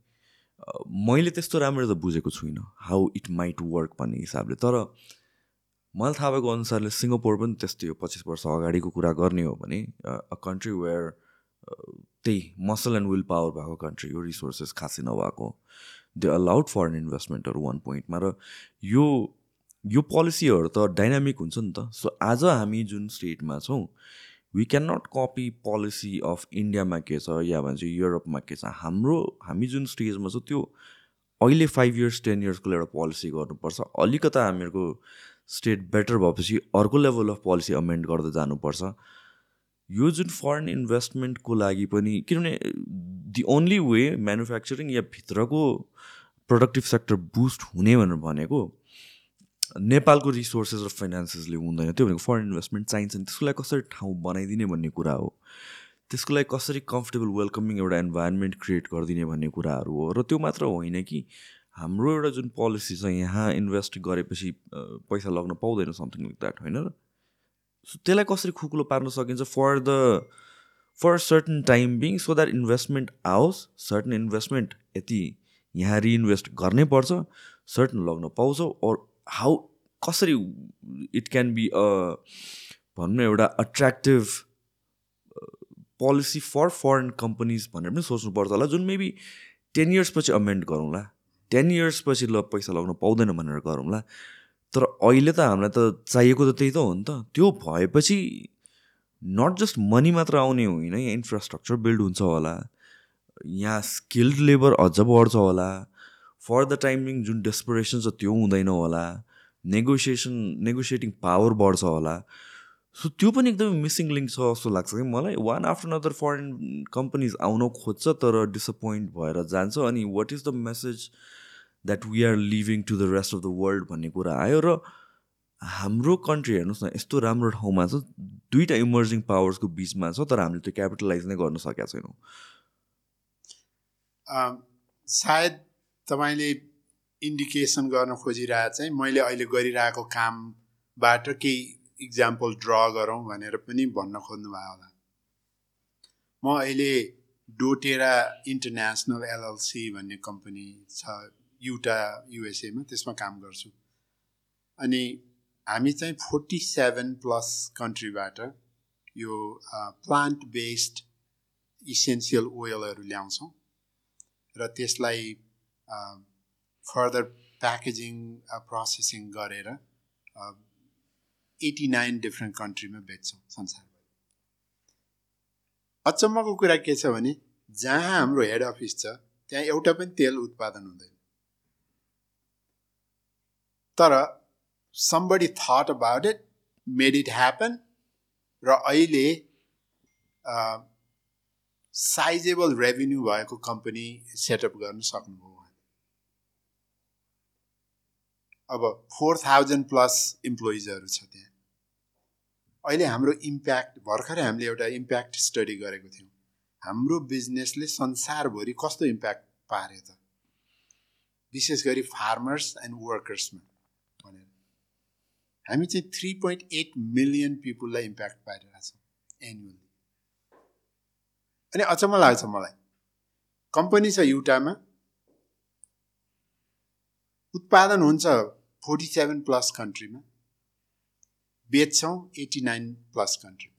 मैले त्यस्तो राम्ररी त बुझेको छुइनँ हाउ इट माइट वर्क भन्ने हिसाबले। तर मलाई थाहा भएको अनुसारले सिङ्गापुर पनि त्यस्तै हो पच्चिस वर्ष अगाडिको कुरा गर्ने हो भने अ कन्ट्री वेयर त्यही मसल एन्ड विल पावर भएको कन्ट्री हो रिसोर्सेस खासै नभएको। दे अलाउड फरेन इन्भेस्टमेन्टहरू वान पोइन्टमा र यो यो पोलिसीहरू त डाइनामिक हुन्छ नि त। सो आज हामी जुन स्टेटमा छौँ we can not copy policy of इन्डियामा के छ या भन्छ युरोपमा के छ हाम्रो हामी जुन स्टेजमा छ त्यो अहिले फाइभ इयर्स टेन इयर्सको एउटा पोलिसी गर्नुपर्छ। अलिकता हामीहरूको स्टेट बेटर भएपछि अर्को लेभल अफ पोलिसी अमेन्ड गर्दै जानुपर्छ। यो जुन फरेन इन्भेस्टमेन्टको लागि पनि किनभने दि ओन्ली वे म्यानुफ्याक्चरिङ या भित्रको प्रोडक्टिभ सेक्टर बुस्ट हुने भनेर भनेको नेपालको रिसोर्सेस र फाइनेन्सेसले हुँदैन। त्यो भनेको फरेन इन्भेस्टमेन्ट चाहिन्छ नि। त्यसको लागि कसरी ठाउँ बनाइदिने भन्ने कुरा हो। त्यसको लागि कसरी कम्फर्टेबल वेलकमिङ एउटा इन्भाइरोमेन्ट क्रिएट गरिदिने भन्ने कुराहरू हो। र त्यो मात्र होइन कि हाम्रो एउटा जुन पोलिसी छ यहाँ इन्भेस्ट गरेपछि पैसा लग्न पाउँदैन समथिङ लाइक द्याट होइन र? सो त्यसलाई कसरी खुकुलो पार्न सकिन्छ? For the for certain time being so that investment आओस् सर्टन इन्भेस्टमेन्ट यति यहाँ रिइन्भेस्ट गर्नै पर्छ सर्टन लग्न पाउँछौ अर हाउ कसरी इट क्यान बी अ भनौँ न एउटा attractive policy for foreign companies भनेर पनि सोच्नुपर्छ होला जुन मेबी टेन इयर्सपछि अमेन्ड गरौँला टेन इयर्सपछि ल पैसा लगाउन पाउँदैन भनेर गरौँला तर अहिले त हामीलाई त चाहिएको त त्यही त हो नि त। त्यो भएपछि नट जस्ट मनी मात्र आउने होइन यहाँ इन्फ्रास्ट्रक्चर बिल्ड हुन्छ होला यहाँ स्किल्ड लेबर अझ बढ्छ होला फर द टाइमिङ जुन डेस्परेसन छ त्यो हुँदैन होला। नेगोसिएसन नेगोसिएटिङ पावर बढ्छ होला। सो त्यो पनि एकदमै मिसिङ लिङ्क छ जस्तो लाग्छ कि मलाई। One after other foreign companies आउन खोज्छ तर डिसपोइन्ट भएर जान्छ। अनि what is the message that we are leaving to the rest of the world भन्ने कुरा आयो र हाम्रो कन्ट्री हेर्नुहोस् न यस्तो राम्रो ठाउँमा छ। दुईवटा इमर्जिङ पावर्सको बिचमा छ तर हामीले त्यो क्यापिटलाइज नै गर्न सकेका छैनौँ। सायद तपाईँले इन्डिकेसन गर्न खोजिरहेको चाहिँ मैले अहिले गरिरहेको कामबाट केही इक्जाम्पल ड्र गरौँ भनेर पनि भन्न खोज्नु भयो होला। म अहिले डोटेरा इन्टरनेसनल एलएलसी भन्ने कम्पनी छ युटा युएसएमा त्यसमा काम गर्छु। अनि हामी चाहिँ फोर्टी सेभेन प्लस कन्ट्रीबाट यो प्लान्ट बेस्ड इसेन्सियल ओइलहरू ल्याउँछौँ। र त्यसलाई फर्दर प्याकेजिङ प्रोसेसिङ गरेर एटी नाइन डिफ्रेन्ट कन्ट्रीमा बेच्छौँ संसारभरि अचम्मको कुरा के छ भने जहाँ हाम्रो हेड अफिस छ त्यहाँ एउटा पनि तेल उत्पादन हुँदैन। तर somebody thought about it made it happen र अहिले साइजेबल रेभिन्यू भएको कम्पनी सेटअप गर्न सक्नुभयो। अब फोर थाउजन्ड प्लस इम्प्लोइजहरू छ त्यहाँ। अहिले हाम्रो इम्प्याक्ट भर्खरै हामीले एउटा इम्प्याक्ट स्टडी गरेको थियौँ। हाम्रो बिजनेसले संसारभरि कस्तो इम्प्याक्ट पार्यो त? विशेष गरी फार्मर्स एन्ड वर्कर्समा हामी चाहिँ थ्री पोइन्ट एट मिलियन पिपुललाई इम्प्याक्ट पारिरहेको छौँ एनुअली अनि अचम्म लाग्छ मलाई। कम्पनी छ युटामा। उत्पादन हुन्छ फोर्टी सेभेन प्लस कन्ट्रीमा बेच्छौँ एट्टी नाइन प्लस कन्ट्रीमा।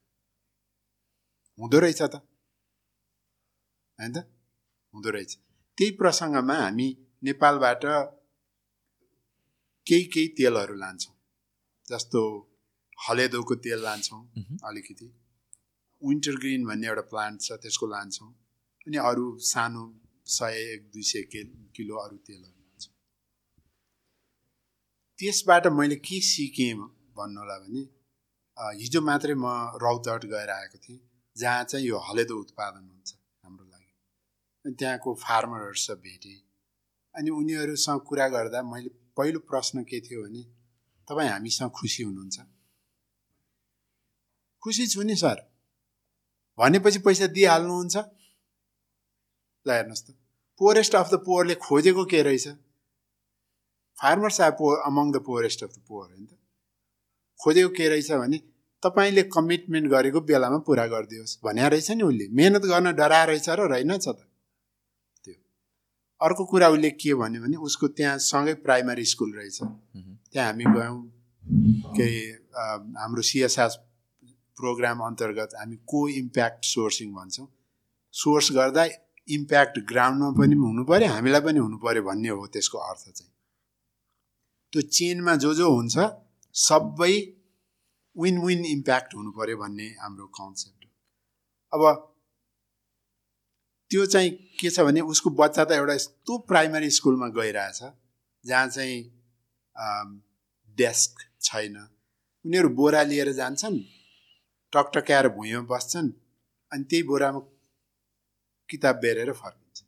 हुँदो रहेछ त? होइन त? हुँदो रहेछ। त्यही प्रसङ्गमा हामी नेपालबाट केही केही तेलहरू लान्छौँ। जस्तो हलेदोको तेल लान्छौँ अलिकति। विन्टर ग्रिन भन्ने एउटा प्लान्ट छ त्यसको लान्छौँ। अनि अरू सानो सय एक दुई सय के किलो अरू तेलहरू। त्यसबाट मैले के सिकेँ भन्नु होला भने हिजो मात्रै म रौतहट गएर आएको थिएँ जहाँ चाहिँ यो हलेदो उत्पादन हुन्छ हाम्रो लागि। त्यहाँको फार्मरहरूसँग भेटेँ। अनि उनीहरूसँग कुरा गर्दा मैले पहिलो प्रश्न के थियो भने तपाईँ हामीसँग खुसी हुनुहुन्छ? खुसी छु नि सर। भनेपछि पैसा दिइहाल्नुहुन्छ? ल हेर्नुहोस् त। पोरेस्ट अफ द पोवरले खोजेको के रहेछ? Farmers are poor among the poorest of the poor होइन त? खोजेको के रहेछ भने तपाईँले कमिटमेन्ट गरेको बेलामा पुरा गरिदियोस् भने रहेछ नि उसले। मेहनत गर्न डरा रहेछ र रहेनछ त। त्यो। अर्को कुरा उसले के भन्यो भने उसको त्यहाँ सँगै प्राइमरी स्कुल रहेछ। त्यहाँ हामी गयौँ। के अरे हाम्रो सिएसआर प्रोग्राम अन्तर्गत हामी को इम्प्याक्ट सोर्सिङ भन्छौँ। सोर्स गर्दा इम्प्याक्ट ग्राउन्डमा पनि हुनु पऱ्यो हामीलाई पनि हुनु पऱ्यो भन्ने हो त्यसको अर्थ चाहिँ। त्यो चेनमा जो जो हुन्छ सबै विन विन इम्प्याक्ट हुनु पऱ्यो भन्ने हाम्रो कन्सेप्ट हो। अब त्यो चाहिँ के छ भने उसको बच्चा त एउटा यस्तो प्राइमरी स्कुलमा गइरहेछ जहाँ चाहिँ डेस्क छैन। उनीहरू बोरा लिएर जान्छन् टकटक्याएर भुइँमा बस्छन् अनि त्यही बोरामा किताब बेरेर फर्किन्छ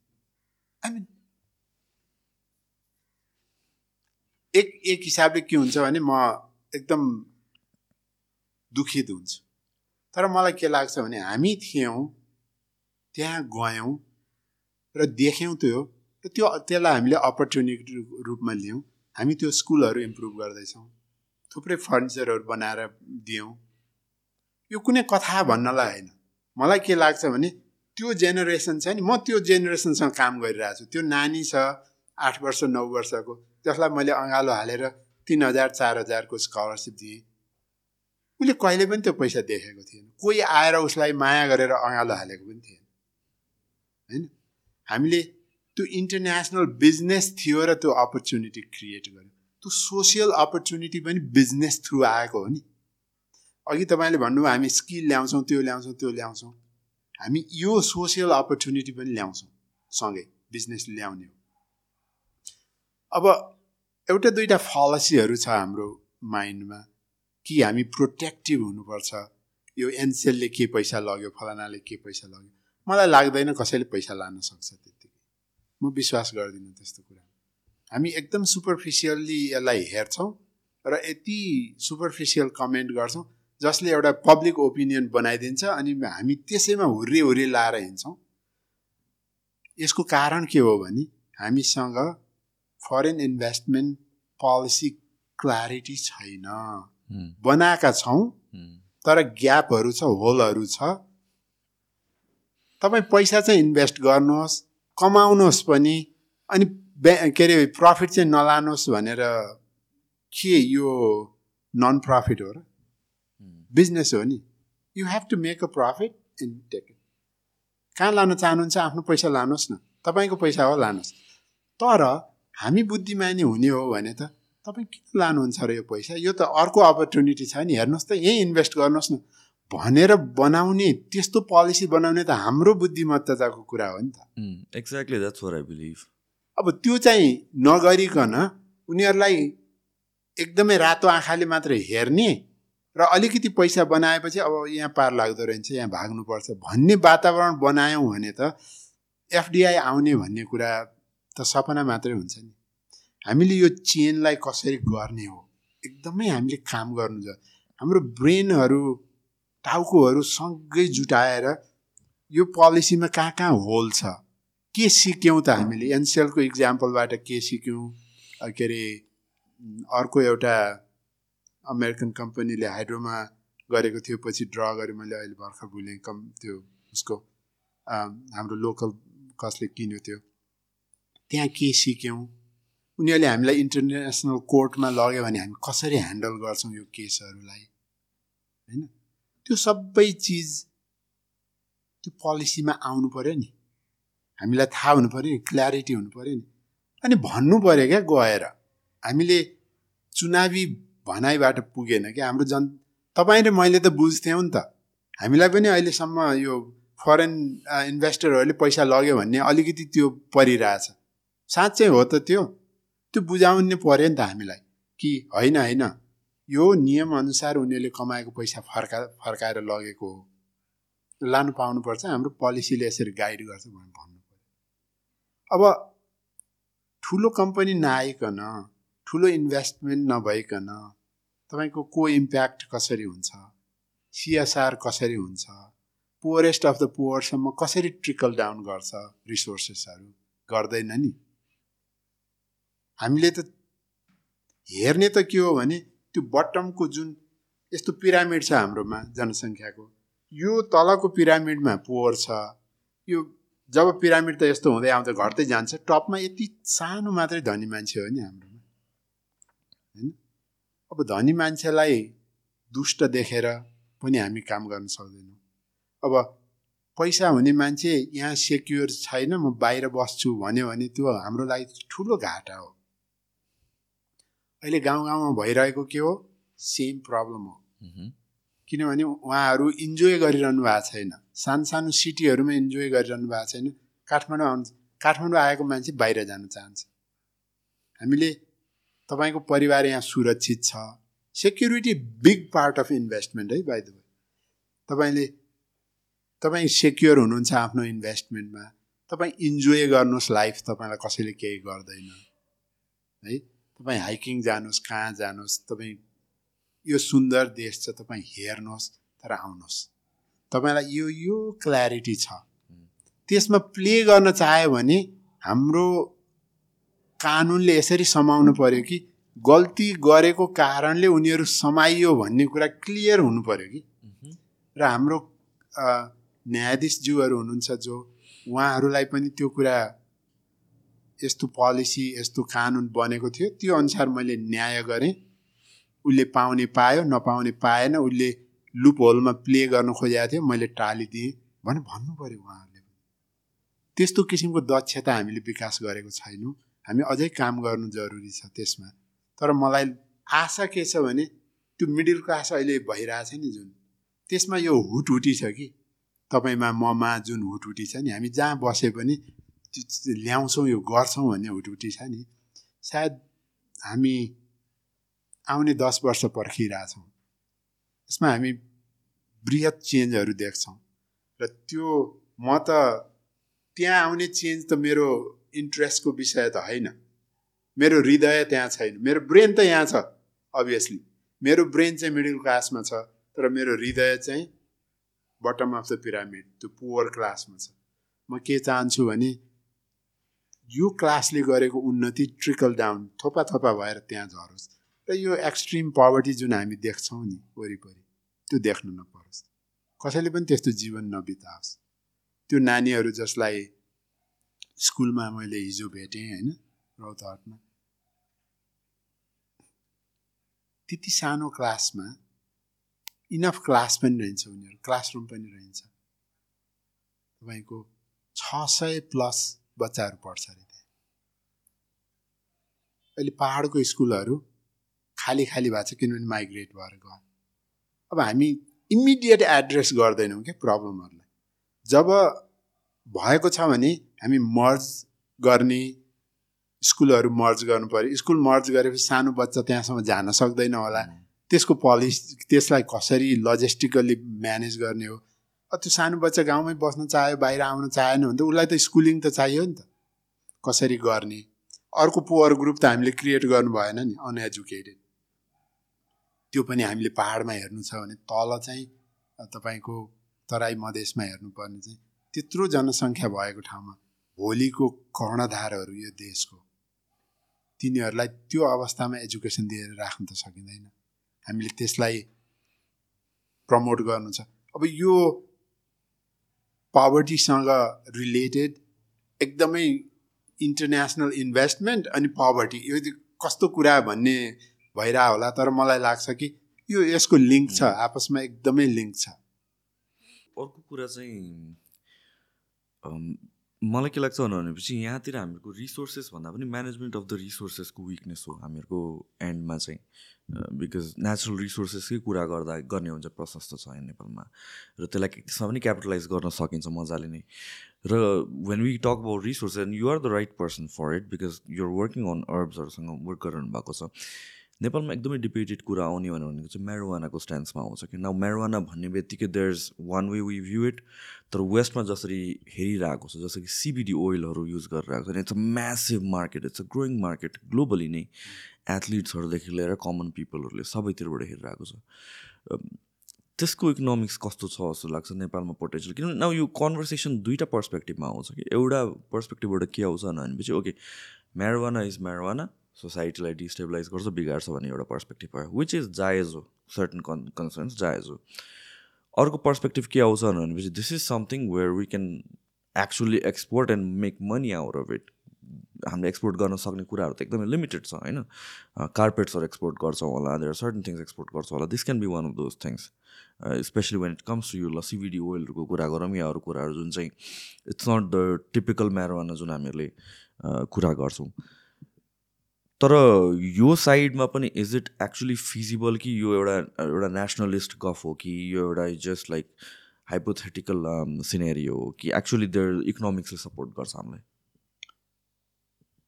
आई मिन एक एक हिसाबले के हुन्छ भने म एकदम दुखित हुन्छु। तर मलाई के लाग्छ भने हामी थियौँ त्यहाँ गयौँ र देख्यौँ त्यो र त्यो त्यसलाई हामीले अपर्च्युनिटी रूपमा लियौँ। हामी त्यो स्कुलहरू इम्प्रुभ गर्दैछौँ थुप्रै फर्निचरहरू बनाएर दियौँ। यो कुनै कथा भन्नलाई होइन। मलाई के लाग्छ भने त्यो जेनेरेसन छ नि म त्यो जेनेरेसनसँग काम गरिरहेको छु त्यो नानी छ आठ वर्ष नौ वर्षको। त्यसलाई मैले अँगालो हालेर तिन हजार चार हजारको स्कलरसिप दिएँ। उसले कहिले पनि त्यो पैसा देखेको थिएन। कोही आएर उसलाई माया गरेर अँगालो हालेको पनि थिएन। होइन? हामीले त्यो इन्टरनेसनल बिजनेस थियो र त्यो अपर्च्युनिटी क्रिएट गर्यो। त्यो सोसियल अपर्च्युनिटी पनि बिजनेस थ्रु आएको हो नि। अघि तपाईँले भन्नुभयो हामी स्किल ल्याउँछौँ त्यो ल्याउँछौँ त्यो ल्याउँछौँ। हामी यो सोसियल अपर्च्युनिटी पनि ल्याउँछौँ सँगै बिजनेस ल्याउने हो। अब एउटा दुइटा फलसीहरू छ हाम्रो माइन्डमा कि हामी प्रोटेक्टिभ हुनुपर्छ। यो एनसेलले के पैसा लग्यो फलानाले के पैसा लग्यो? मलाई लाग्दैन कसैले पैसा लान सक्छ त्यत्तिकै। म विश्वास गर्दिनँ त्यस्तो कुरा। हामी एकदम सुपरफिसियल्ली यसलाई हेर्छौँ र यति सुपरफिसियल कमेन्ट गर्छौँ जसले एउटा पब्लिक ओपिनियन बनाइदिन्छ अनि हामी त्यसैमा हुर्री हुर्री लाएर हिँड्छौँ। यसको कारण के हो भने हामीसँग फरेन इन्भेस्टमेन्ट पोलिसी क्ल्यारिटी छैन। बनाएका छौँ तर ग्यापहरू छ होलहरू छ। तपाईँ पैसा चाहिँ इन्भेस्ट गर्नुहोस् कमाउनुहोस् पनि अनि के अरे प्रफिट चाहिँ नलानुहोस् भनेर के यो नन प्रफिट हो र? बिजनेस हो नि। You have to make a profit in take it कहाँ लान चाहनुहुन्छ आफ्नो पैसा लानुहोस् न। तपाईँको पैसा हो लानुहोस् तर हामी बुद्धिमानी हुने हो भने त तपाईँ किन लानुहुन्छ र यो पैसा? यो त अर्को अपर्च्युनिटी छ नि। हेर्नुहोस् त यहीँ इन्भेस्ट गर्नुहोस् न। भनेर बनाउने त्यस्तो पोलिसी बनाउने त हाम्रो बुद्धिमत्ताको कुरा हो नि त। एक्ज्याक्टली द्याट्स आई बिलिभ अब त्यो चाहिँ नगरिकन उनीहरूलाई एकदमै रातो आँखाले मात्र हेर्ने र अलिकति पैसा बनाएपछि अब यहाँ पार लाग्दो रहेछ यहाँ भाग्नुपर्छ भन्ने वातावरण बनायौँ भने त एफडिआई आउने भन्ने कुरा त सपना मात्रै हुन्छ नि। हामीले यो चेनलाई कसरी गर्ने हो? एकदमै हामीले काम गर्नु छ। हाम्रो ब्रेनहरू टाउकोहरू सँगै जुटाएर यो पोलिसीमा कहाँ कहाँ होल छ? के सिक्यौँ त हामीले? एनसेलको इक्जाम्पलबाट के सिक्यौँ? के अरे अर्को एउटा अमेरिकन कम्पनीले हाइड्रोमा गरेको थियो पछि ड्र गरेँ मैले अहिले भर्खर भुलेँ कम त्यो उसको हाम्रो लोकल कसले किन्यो त्यो। त्यहाँ के सिक्यौँ। उनीहरूले हामीलाई इन्टरनेसनल कोर्टमा लग्यो भने हामी कसरी ह्यान्डल गर्छौँ यो केसहरूलाई? होइन? त्यो सबै चिज त्यो पोलिसीमा आउनु पऱ्यो नि। हामीलाई थाहा हुनु पऱ्यो नि क्ल्यारिटी हुनु पऱ्यो नि। अनि भन्नु पऱ्यो क्या गएर। हामीले चुनावी भनाइबाट पुगेन कि हाम्रो जन तपाईँ र मैले त बुझ्थ्यौँ नि त। हामीलाई पनि अहिलेसम्म यो फरेन इन्भेस्टरहरूले पैसा लग्यो भन्ने अलिकति त्यो परिरहेछ। साँच्चै हो त त्यो। त्यो बुझाउनु पऱ्यो नि त हामीलाई कि होइन होइन। यो नियमअनुसार उनीहरूले कमाएको पैसा फर्का फर्काएर लगेको हो। लानु पाउनुपर्छ हाम्रो पोलिसीले यसरी गाइड गर्छ भनेर भन्नु पऱ्यो। अब ठुलो कम्पनी नआइकन ठुलो इन्भेस्टमेन्ट नभइकन तपाईँको को इम्प्याक्ट कसरी हुन्छ? सिएसआर कसरी हुन्छ? पुवरेस्ट अफ द पुवरसम्म कसरी ट्रिकल डाउन गर्छ रिसोर्सेसहरू? गर्दैन नि। हामीले त हेर्ने त के हो भने त्यो बटमको जुन यस्तो पिरामिड छ हाम्रोमा जनसङ्ख्याको यो तलको पिरामिडमा पोवर छ। यो जब पिरामिड त यस्तो हुँदै आउँदा घट्दै जान्छ टपमा यति सानो मात्रै धनी मान्छे हो नि हाम्रोमा। होइन? अब धनी मान्छेलाई दुष्ट देखेर पनि हामी काम गर्न सक्दैनौँ। अब पैसा हुने मान्छे यहाँ सेक्योर छैन म बाहिर बस्छु भन्यो भने त्यो हाम्रो लागि ठुलो घाटा हो। अहिले गाउँ गाउँमा भइरहेको के हो? सेम प्रब्लम हो। किनभने उहाँहरू इन्जोय गरिरहनु भएको छैन। सानो सानो सिटीहरूमा इन्जोय गरिरहनु भएको छैन। काठमाडौँ आउनु काठमाडौँ आएको मान्छे बाहिर जान चाहन्छ। हामीले तपाईँको परिवार यहाँ सुरक्षित छ। Security big part of investment है बाई द वे तपाईँले तपाईँ सेक्योर हुनुहुन्छ आफ्नो इन्भेस्टमेन्टमा तपाईँ इन्जोय गर्नुहोस् लाइफ तपाईँलाई कसैले केही गर्दैन। है? तपाईँ हाइकिङ जानुहोस् कहाँ जानुहोस् तपाईँ यो सुन्दर देश छ तपाईँ हेर्नुहोस् तर आउनुहोस् तपाईँलाई यो यो क्ल्यारिटी छ त्यसमा प्ले गर्न चाह्यो भने हाम्रो कानुनले यसरी समाउनु पर्यो कि गल्ती गरेको कारणले उनीहरू समाइयो भन्ने कुरा क्लियर हुनु पर्यो कि। र हाम्रो न्यायाधीशज्यूहरू हुनुहुन्छ जो उहाँहरूलाई पनि त्यो कुरा यस्तो पोलिसी यस्तो कानुन बनेको थियो त्यो अनुसार मैले न्याय गरेँ। उसले पाउने पायो नपाउने पाएन। उसले लुप होलमा प्ले गर्न खोजेको थियो मैले टालिदिएँ भने भन्नु पऱ्यो उहाँहरूले। त्यस्तो किसिमको दक्षता हामीले विकास गरेको छैनौँ। हामी अझै काम गर्नु जरुरी छ त्यसमा। तर मलाई आशा के छ भने त्यो मिडल क्लास अहिले भइरहेछ नि जुन। त्यसमा यो हुटहुटी छ कि? तपाईँमा ममा जुन हुटहुटी छ नि? हामी जहाँ बसे पनि ल्याउँछौँ यो गर्छौँ भन्ने हुटहुटी छ नि सायद हामी आउने दस वर्ष पर्खिरहेछौँ। यसमा हामी बृहत चेन्जहरू देख्छौँ र त्यो म त त्यहाँ आउने चेन्ज त मेरो इन्ट्रेस्टको विषय त होइन। मेरो हृदय त्यहाँ छैन। मेरो ब्रेन त यहाँ छ अभियसली मेरो ब्रेन चाहिँ मिडल क्लासमा छ तर मेरो हृदय चाहिँ बटम अफ द पिरामिड त्यो पुवर क्लासमा छ। म के चाहन्छु भने यो क्लासले गरेको उन्नति ट्रिकल डाउन थोपा थोपा भएर त्यहाँ झरोस्। र यो एक्सट्रिम पवर्टी जुन हामी देख्छौँ नि वरिपरि त्यो देख्नु नपरोस्। कसैले पनि त्यस्तो जीवन नबिताओस्। त्यो नानीहरू जसलाई स्कुलमा मैले हिजो भेटेँ होइन रौतहटमा त्यति सानो क्लासमा इनफ क्लास पनि रहन्छ उनीहरू क्लासरुम पनि रहन्छ। तपाईँको छ सय प्लस बच्चाहरू पढ्छ अरे त्यहाँ। अहिले पाहाडको स्कुलहरू खाली खाली भएको छ किनभने माइग्रेट भएर गयो। अब हामी इमिडिएट एड्रेस गर्दैनौँ क्या प्रब्लमहरूलाई। जब भएको छ भने हामी मर्ज गर्ने स्कुलहरू मर्ज गर्नु पऱ्यो। स्कुल मर्ज गरेपछि सानो बच्चा त्यहाँसम्म जान सक्दैन होला। त्यसको पलिसी त्यसलाई कसरी लजिस्टिकल्ली म्यानेज गर्ने हो? त्यो सानो बच्चा गाउँमै बस्न चाह्यो बाहिर आउन चाहेन भने त उसलाई त स्कुलिङ त चाहियो नि त। कसरी गर्ने? अर्को पुवर ग्रुप त हामीले क्रिएट गर्नु भएन नि अनएजुकेटेड त्यो पनि हामीले पाहाडमा हेर्नु छ भने तल चाहिँ तपाईँको तराई मधेसमा हेर्नुपर्ने चाहिँ त्यत्रो जनसङ्ख्या भएको ठाउँमा भोलिको कर्णधारहरू यो देशको। तिनीहरूलाई त्यो अवस्थामा एजुकेसन दिएर राख्नु त सकिँदैन। हामीले त्यसलाई प्रमोट गर्नु छ। अब यो पावर्टीसँग रिलेटेड एकदमै इन्टरनेसनल इन्भेस्टमेन्ट अनि पावर्टी यो कस्तो कुरा भन्ने भइरह होला तर मलाई लाग्छ कि यो यसको लिङ्क छ आपसमा एकदमै लिङ्क छ। अर्को कुरा चाहिँ मलाई के लाग्छ भनेपछि यहाँतिर हामीहरूको रिसोर्सेस भन्दा पनि म्यानेजमेन्ट अफ द रिसोर्सेसको विकनेस हो हामीहरूको एन्डमा चाहिँ। बिकज नेचुरल रिसोर्सेसकै कुरा गर्दा गर्ने हुन्छ प्रशस्त छ यहाँ नेपालमा। र त्यसलाई त्यसमा पनि क्यापिटलाइज गर्न सकिन्छ मजाले नै। र when we talk about resources and you are the right person for it because you're working on अर्ब्सहरूसँग work गरिरहनु भएको छ। नेपालमा एकदमै डिबेटेड कुरा आउने भनेको भनेको चाहिँ म्यारोवानाको स्ट्यान्समा आउँछ कि। नाउ म्यारोवाना भन्ने बित्तिकै there is one way we view it तर वेस्टमा जसरी हेरिरहेको छ जस्तो कि सिबिडी ओइलहरू युज गरिरहेको छ it's a massive market it's a growing market globally नै। एथलिट्सहरूदेखि लिएर कमन पिपलहरूले सबैतिरबाट हेरिरहेको छ। त्यसको इकोनोमिक्स कस्तो छ जस्तो लाग्छ नेपालमा पोटेन्सियल किनभने नाउ यो कन्भर्सेसन दुईवटा पर्सपेक्टिभमा आउँछ कि। एउटा पर्सपेक्टिभबाट के आउँछ भनेपछि ओके म्यारोवाना इज म्यारोवाना सोसाइटीलाई डिस्टेबलाइज गर्छ बिगार्छ भन्ने एउटा पर्सपेक्टिभ भयो विच इज जायज हो सर्टन कन् कन्सर्न्स जायज हो। अर्को पर्सपेक्टिभ के आउँछ भनेपछि this is something where we can actually export and make money out of it हामीले एक्सपोर्ट गर्न सक्ने कुराहरू त एकदमै लिमिटेड छ होइन? कार्पेट्सहरू एक्सपोर्ट गर्छौँ होला देयर सर्टन थिङ्स एक्सपोर्ट गर्छौँ होला. This can be one of those things especially when it comes to यो ल सिबिडी ओइलहरूको कुरा गरौँ या अरू कुराहरू जुन चाहिँ it's not the typical marijuana जुन हामीहरूले कुरा गर्छौँ। तर यो साइडमा पनि इज इट एक्चुली फिजिबल कि यो एउटा एउटा नेसनलिस्ट गफ हो कि यो एउटा जस्ट लाइक हाइपोथेटिकल सिनेरी हो कि एक्चुली देयर इकोनोमिक्सले सपोर्ट गर्छ हामीलाई?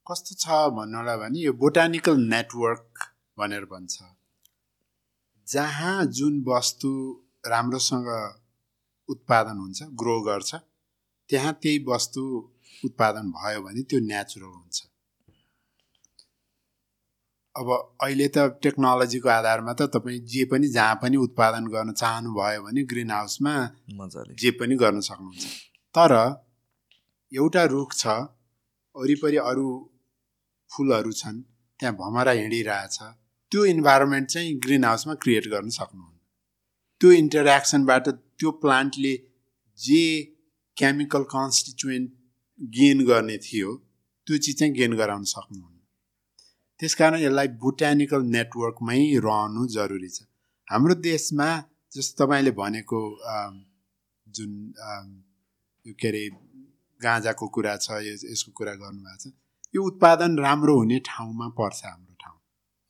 कस्तो छ भन्नुलाई भने यो बोटानिकल नेटवर्क भनेर भन्छ। जहाँ जुन वस्तु राम्रोसँग उत्पादन हुन्छ ग्रो गर्छ त्यहाँ त्यही वस्तु उत्पादन भयो भने त्यो नेचुरल हुन्छ। अब अहिले त टेक्नोलोजीको आधारमा त तपाईँ जे पनि जहाँ पनि उत्पादन गर्न चाहनुभयो भने ग्रिन हाउसमा मजाले। जे पनि गर्न सक्नुहुन्छ। तर एउटा रुख छ वरिपरि अरू फुलहरू छन् त्यहाँ भमरा हिँडिरहेछ। त्यो इन्भाइरोमेन्ट चाहिँ ग्रिन हाउसमा क्रिएट गर्न सक्नुहुन्न त्यो इन्टरेक्सनबाट त्यो प्लान्टले जे केमिकल कन्स्टिचुएन्ट गेन गर्ने थियो त्यो चिज चाहिँ गेन गराउन सक्नुहुन्न त्यस कारण यसलाई बोटानिकल नेटवर्कमै रहनु जरुरी छ। हाम्रो देशमा जस्तो तपाईँले भनेको जुन के अरे गाँजाको कुरा छ यसको कुरा गर्नुभएको छ यो उत्पादन राम्रो हुने ठाउँमा पर्छ हाम्रो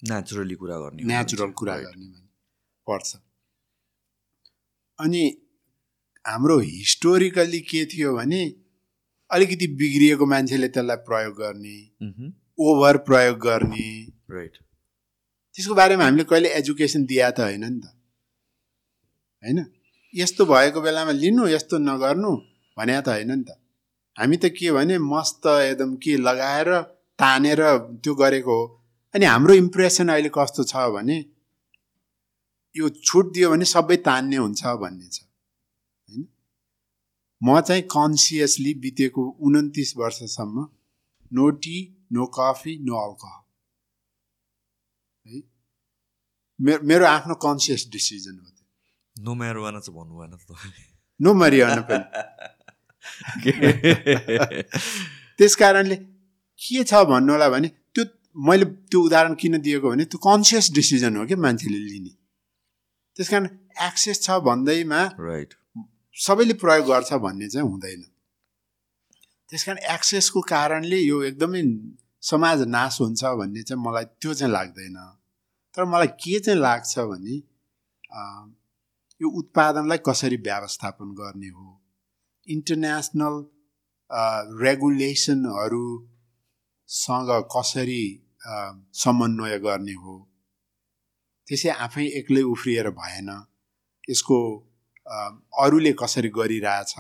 नेचुरली कुरा गर्ने नेचुरल कुरा गर्ने पर्छ। अनि हाम्रो हिस्टोरिकल्ली के थियो भने अलिकति बिग्रिएको मान्छेले त्यसलाई प्रयोग गर्ने ओभर प्रयोग गर्ने। राइट त्यसको बारेमा हामीले कहिले एजुकेसन दिया त होइन नि त। होइन? यस्तो भएको बेलामा लिनु यस्तो नगर्नु भने त होइन नि त। हामी त के भने मस्त एकदम के लगाएर तानेर त्यो गरेको हो। अनि हाम्रो इम्प्रेसन अहिले कस्तो छ भने यो छुट दियो भने सबै तान्ने हुन्छ भन्ने छ होइन? म चाहिँ कन्सियसली बितेको उन्तिस वर्षसम्म no tea no coffee no alcohol है? मेरो मेरो आफ्नो कन्सियस डिसिजन हो नो म्यारोवाना चाहिँ भन्नु भएन नो मरिवाना पनि। (laughs) (laughs) त्यस कारणले के छ भन्नु होला भने त्यो मैले त्यो उदाहरण किन दिएको भने त्यो कन्सियस डिसिजन हो क्या मान्छेले लिने। त्यस कारण एक्सेस छ भन्दैमा राइट सबैले प्रयोग गर्छ भन्ने चाहिँ हुँदैन। त्यस कारण एक्सेसको कारणले यो एकदमै समाज नाश हुन्छ भन्ने चाहिँ मलाई त्यो चाहिँ लाग्दैन। तर मलाई के चाहिँ लाग्छ भने यो उत्पादनलाई कसरी व्यवस्थापन गर्ने हो? इन्टरनेसनल रेगुलेसनहरूसँग कसरी समन्वय गर्ने हो? त्यसै आफै एक्लै उफ्रिएर भएन। यसको अरूले कसरी गरिरहेछ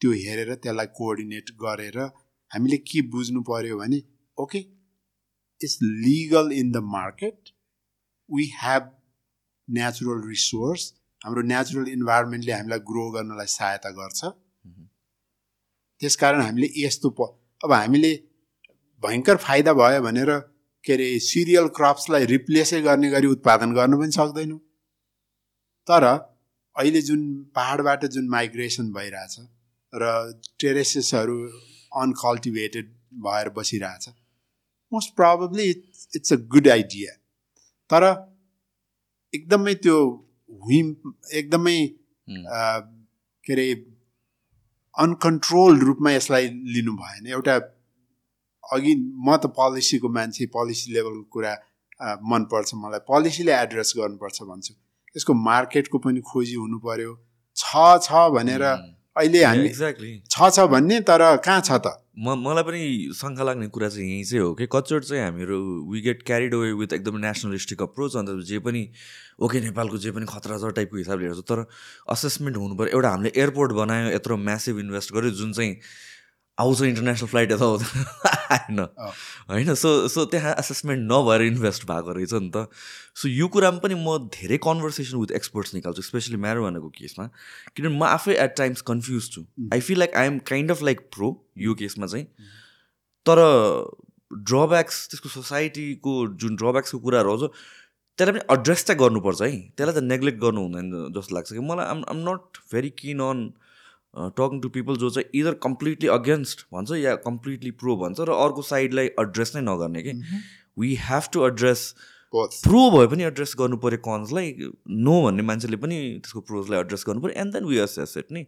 त्यो हेरेर त्यसलाई कोअर्डिनेट गरेर हामीले के बुझ्नु पर्यो भने okay it's legal in the market we have natural resource हाम्रो नेचुरल इन्भाइरोमेन्टले हामीलाई ग्रो गर्नलाई सहायता गर्छ। त्यसकारण हामीले यस्तो प अब हामीले भयङ्कर फाइदा भयो भनेर के अरे सिरियल क्रप्सलाई रिप्लेसै गर्ने गरी उत्पादन गर्नु पनि सक्दैनौँ। तर अहिले जुन पाहाडबाट जुन माइग्रेसन भइरहेछ र टेरेसेसहरू अनकल्टिभेटेड भएर बसिरहेछ most probably it's it's a good idea तर एकदमै त्यो हुम एकदमै के अरे अनकन्ट्रोल रूपमा यसलाई लिनु भएन। एउटा अघि म त पोलिसीको मान्छे पोलिसी लेभलको कुरा मनपर्छ मलाई। पोलिसीले एड्रेस गर्नुपर्छ भन्छु। यसको मार्केटको पनि खोजी हुनु पर्यो छ छ भनेर अहिले हामी एक्ज्याक्टली छ छ भन्ने तर कहाँ छ त? म मलाई पनि शङ्का लाग्ने कुरा चाहिँ यहीँ चाहिँ हो कि कतिचोटि चाहिँ हामीहरू we get carried away with एकदम नेसनलिस्टिक अप्रोच अन्त जे पनि ओके नेपालको जे पनि खतरा छ टाइपको हिसाबले हेर्छ तर असेसमेन्ट हुनु पऱ्यो एउटा हामीले एयरपोर्ट बनायो यत्रो म्यासिभ इन्भेस्ट गर्यो जुन चाहिँ आउँछ इन्टरनेसनल फ्लाइट यता (laughs) होइन। होइन सो सो त्यहाँ एसेसमेन्ट नभएर इन्भेस्ट भएको रहेछ नि त। सो यो कुरामा पनि म धेरै कन्भर्सेसन विथ एक्सपर्ट्स निकाल्छु स्पेसली म्यारोवानाको केसमा। किनभने म आफै एट टाइम्स कन्फ्युज छु। I feel like I am kind of like pro यो केसमा चाहिँ। तर ड्रब्याक्स त्यसको सोसाइटीको जुन ड्रब्याक्सको कुराहरू आउँछ त्यसलाई पनि एड्रेस चाहिँ गर्नुपर्छ है। त्यसलाई त नेग्लेक्ट गर्नु हुँदैन जस्तो लाग्छ कि मलाई। आम आम not very keen on talking to people जो चाहिँ इदर कम्प्लिटली अगेन्स्ट भन्छ या कम्प्लिटली प्रो भन्छ र अर्को साइडलाई एड्रेस नै नगर्ने कि? We have to address both pro भए पनि एड्रेस गर्नु पऱ्यो कन्सलाई नो भन्ने मान्छेले पनि त्यसको प्रोजलाई एड्रेस गर्नु पऱ्यो and then we assess it नि?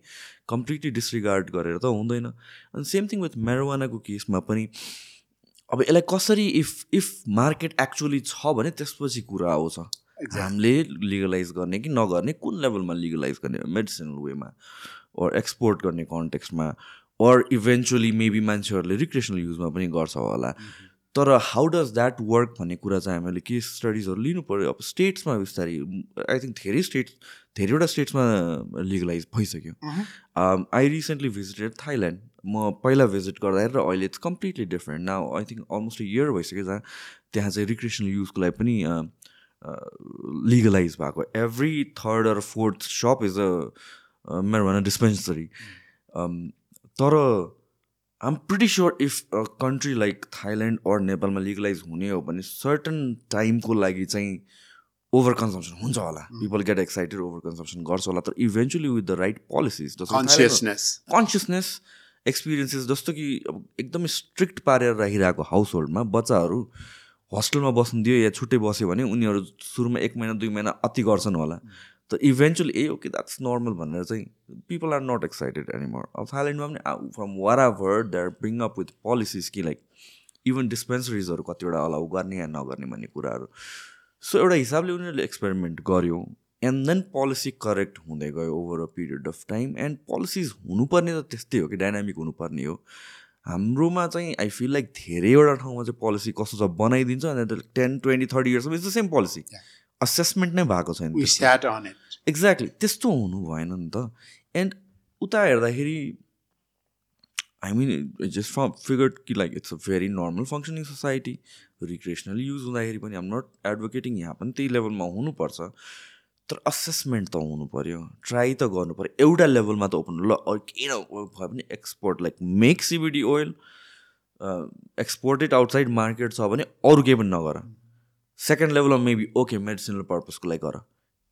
कम्प्लिटली डिसरिगार्ड गरेर त हुँदैन। अनि सेम थिङ विथ मेरोवानाको केसमा पनि अब यसलाई कसरी इफ इफ मार्केट एक्चुली छ भने त्यसपछि कुरा आउँछ हामीले लिगलाइज गर्ने कि नगर्ने कुन लेभलमा लिगलाइज गर्ने? मेडिसिनल वेमा ओर एक्सपोर्ट गर्ने कन्टेक्स्टमा ओर इभेन्चुली मेबी मान्छेहरूले रिक्रेसनल युजमा पनि गर्छ होला। तर हाउ डज द्याट वर्क भन्ने कुरा चाहिँ हामीले के स्टडिजहरू लिनु पऱ्यो अब स्टेट्समा बिस्तारै आई थिङ्क धेरै स्टेट्स धेरैवटा स्टेट्समा लिगलाइज भइसक्यो। आई रिसेन्टली भिजिटेड थाइल्यान्ड म पहिला भिजिट गर्दाखेरि र अहिले it's completely different now I think almost year भइसक्यो जहाँ त्यहाँ चाहिँ रिक्रिएसनल युजको लागि पनि लिगलाइज भएको। Every third or fourth shop is a मेरो भन डिस्पेन्सरी तर आम pretty sure if a country like Thailand or नेपालमा लिगलाइज हुने हो भने सर्टन टाइमको लागि चाहिँ ओभर कन्जम्सन हुन्छ होला। People get excited over consumption गर्छ होला। तर eventually with the right policies consciousness consciousness experiences जस्तो कि अब एकदमै स्ट्रिक्ट पारेर राखिरहेको हाउस होल्डमा बच्चाहरू होस्टेलमा बस्नु दियो या छुट्टै बस्यो भने उनीहरू सुरुमा एक महिना दुई महिना अति गर्छन् होला। तर eventually a okay that's normal भनेर चाहिँ people are not excited anymore अब थाइल्यान्डमा पनि from war they are bring up with policies कि लाइक इभन डिस्पेन्सरिजहरू कतिवटा अलाउ गर्ने या नगर्ने भन्ने कुराहरू। सो एउटा हिसाबले उनीहरूले एक्सपेरिमेन्ट गर्यो एन्ड देन पोलिसी करेक्ट हुँदै गयो over a period of time and policies हुनुपर्ने त त्यस्तै हो कि डाइनामिक हुनुपर्ने हो। हाम्रोमा चाहिँ आई फिल लाइक धेरैवटा ठाउँमा चाहिँ पोलिसी कस्तो छ बनाइदिन्छ अनि टेन ट्वेन्टी थर्टी इयर्समा it's the same policy assessment नै भएको छैन एक्ज्याक्टली त्यस्तो हुनु भएन नि त। एन्ड उता हेर्दाखेरि I mean just for figured कि like it's a very normal functioning society recreational use हुँदाखेरि पनि आम नट एडभोकेटिङ यहाँ पनि त्यही लेभलमा हुनुपर्छ। तर असेसमेन्ट त हुनु पऱ्यो ट्राई त गर्नु पऱ्यो एउटा लेभलमा त ओपन ल किन भयो भने export like make CBD oil exported outside market छ भने अरू केही पनि नगर। सेकेन्ड लेभलमा मेबी ओके मेडिसिनल पर्पजको लागि गर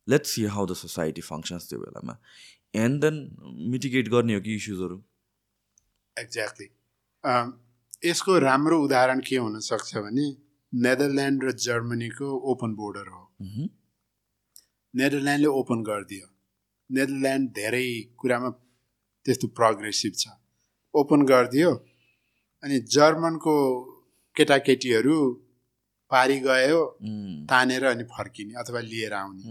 let's see how the society functions त्यो बेलामा एन्ड देन मिटिगेट गर्ने हो कि इस्युजहरू एक्ज्याक्टली यसको राम्रो उदाहरण के हुनसक्छ भने नेदरल्यान्ड र जर्मनीको ओपन बोर्डर हो। नेदरल्यान्डले ओपन गरिदियो। नेदरल्यान्ड धेरै कुरामा त्यस्तो प्रोग्रेसिभ छ। ओपन गरिदियो। अनि जर्मनको केटाकेटीहरू पारी गयो तानेर अनि फर्किने अथवा लिएर आउने।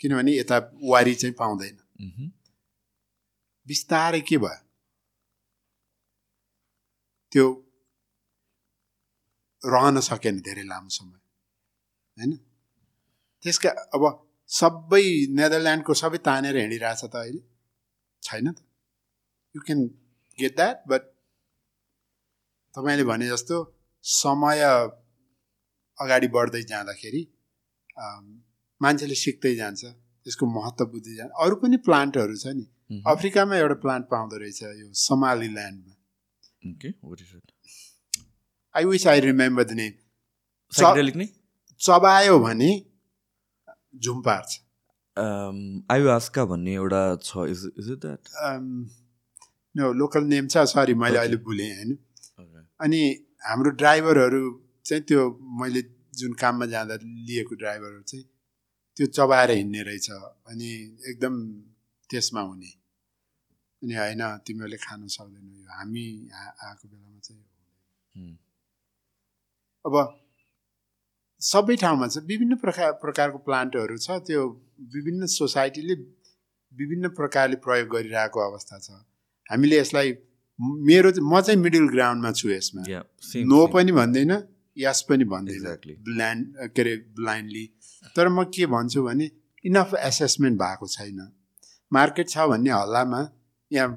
किनभने यता वारी चाहिँ पाउँदैन। बिस्तारै के भयो? त्यो रहन सकेन धेरै लामो समय होइन? त्यसका अब सबै नेदरल्यान्डको सबै तानेर हिँडिरहेछ त अहिले। छैन त। You can get that but तपाईँले भने जस्तो समय अगाडि बढ्दै जाँदाखेरि मान्छेले सिक्दै जान्छ त्यसको महत्त्व बुझ्दै जान्छ। अरू पनि प्लान्टहरू छ नि। अफ्रिकामा एउटा प्लान्ट पाउँदो रहेछ यो समाली ल्यान्डमा? I wish I remember the name चबायो भने झुम पार्छ। आयुआस्का भन्ने एउटा छ। Is is it that no local name छ। सरी मैले अहिले भुलेँ होइन। अनि हाम्रो ड्राइभरहरू चाहिँ त्यो मैले जुन काममा जाँदा लिएको ड्राइभरहरू चाहिँ त्यो चबाएर हिँड्ने रहेछ अनि एकदम त्यसमा हुने। अनि होइन तिमीहरूले खानु सक्दैनौ यो। हामी आएको बेलामा चाहिँ अब सबै ठाउँमा छ विभिन्न प्रकार प्रकारको प्लान्टहरू छ। त्यो विभिन्न सोसाइटीले विभिन्न प्रकारले प्रयोग गरिरहेको अवस्था छ। हामीले यसलाई मेरो चाहिँ- म चाहिँ मिडल ग्राउन्डमा छु यसमा। नो पनि भन्दैन। यस पनि भन्दैन एक्ज्याक्टली ब्ल्यान्ड के अरे ब्लाइन्डली तर म के भन्छु भने इनफ एसेसमेन्ट भएको छैन। मार्केट छ भन्ने हल्लामा यहाँ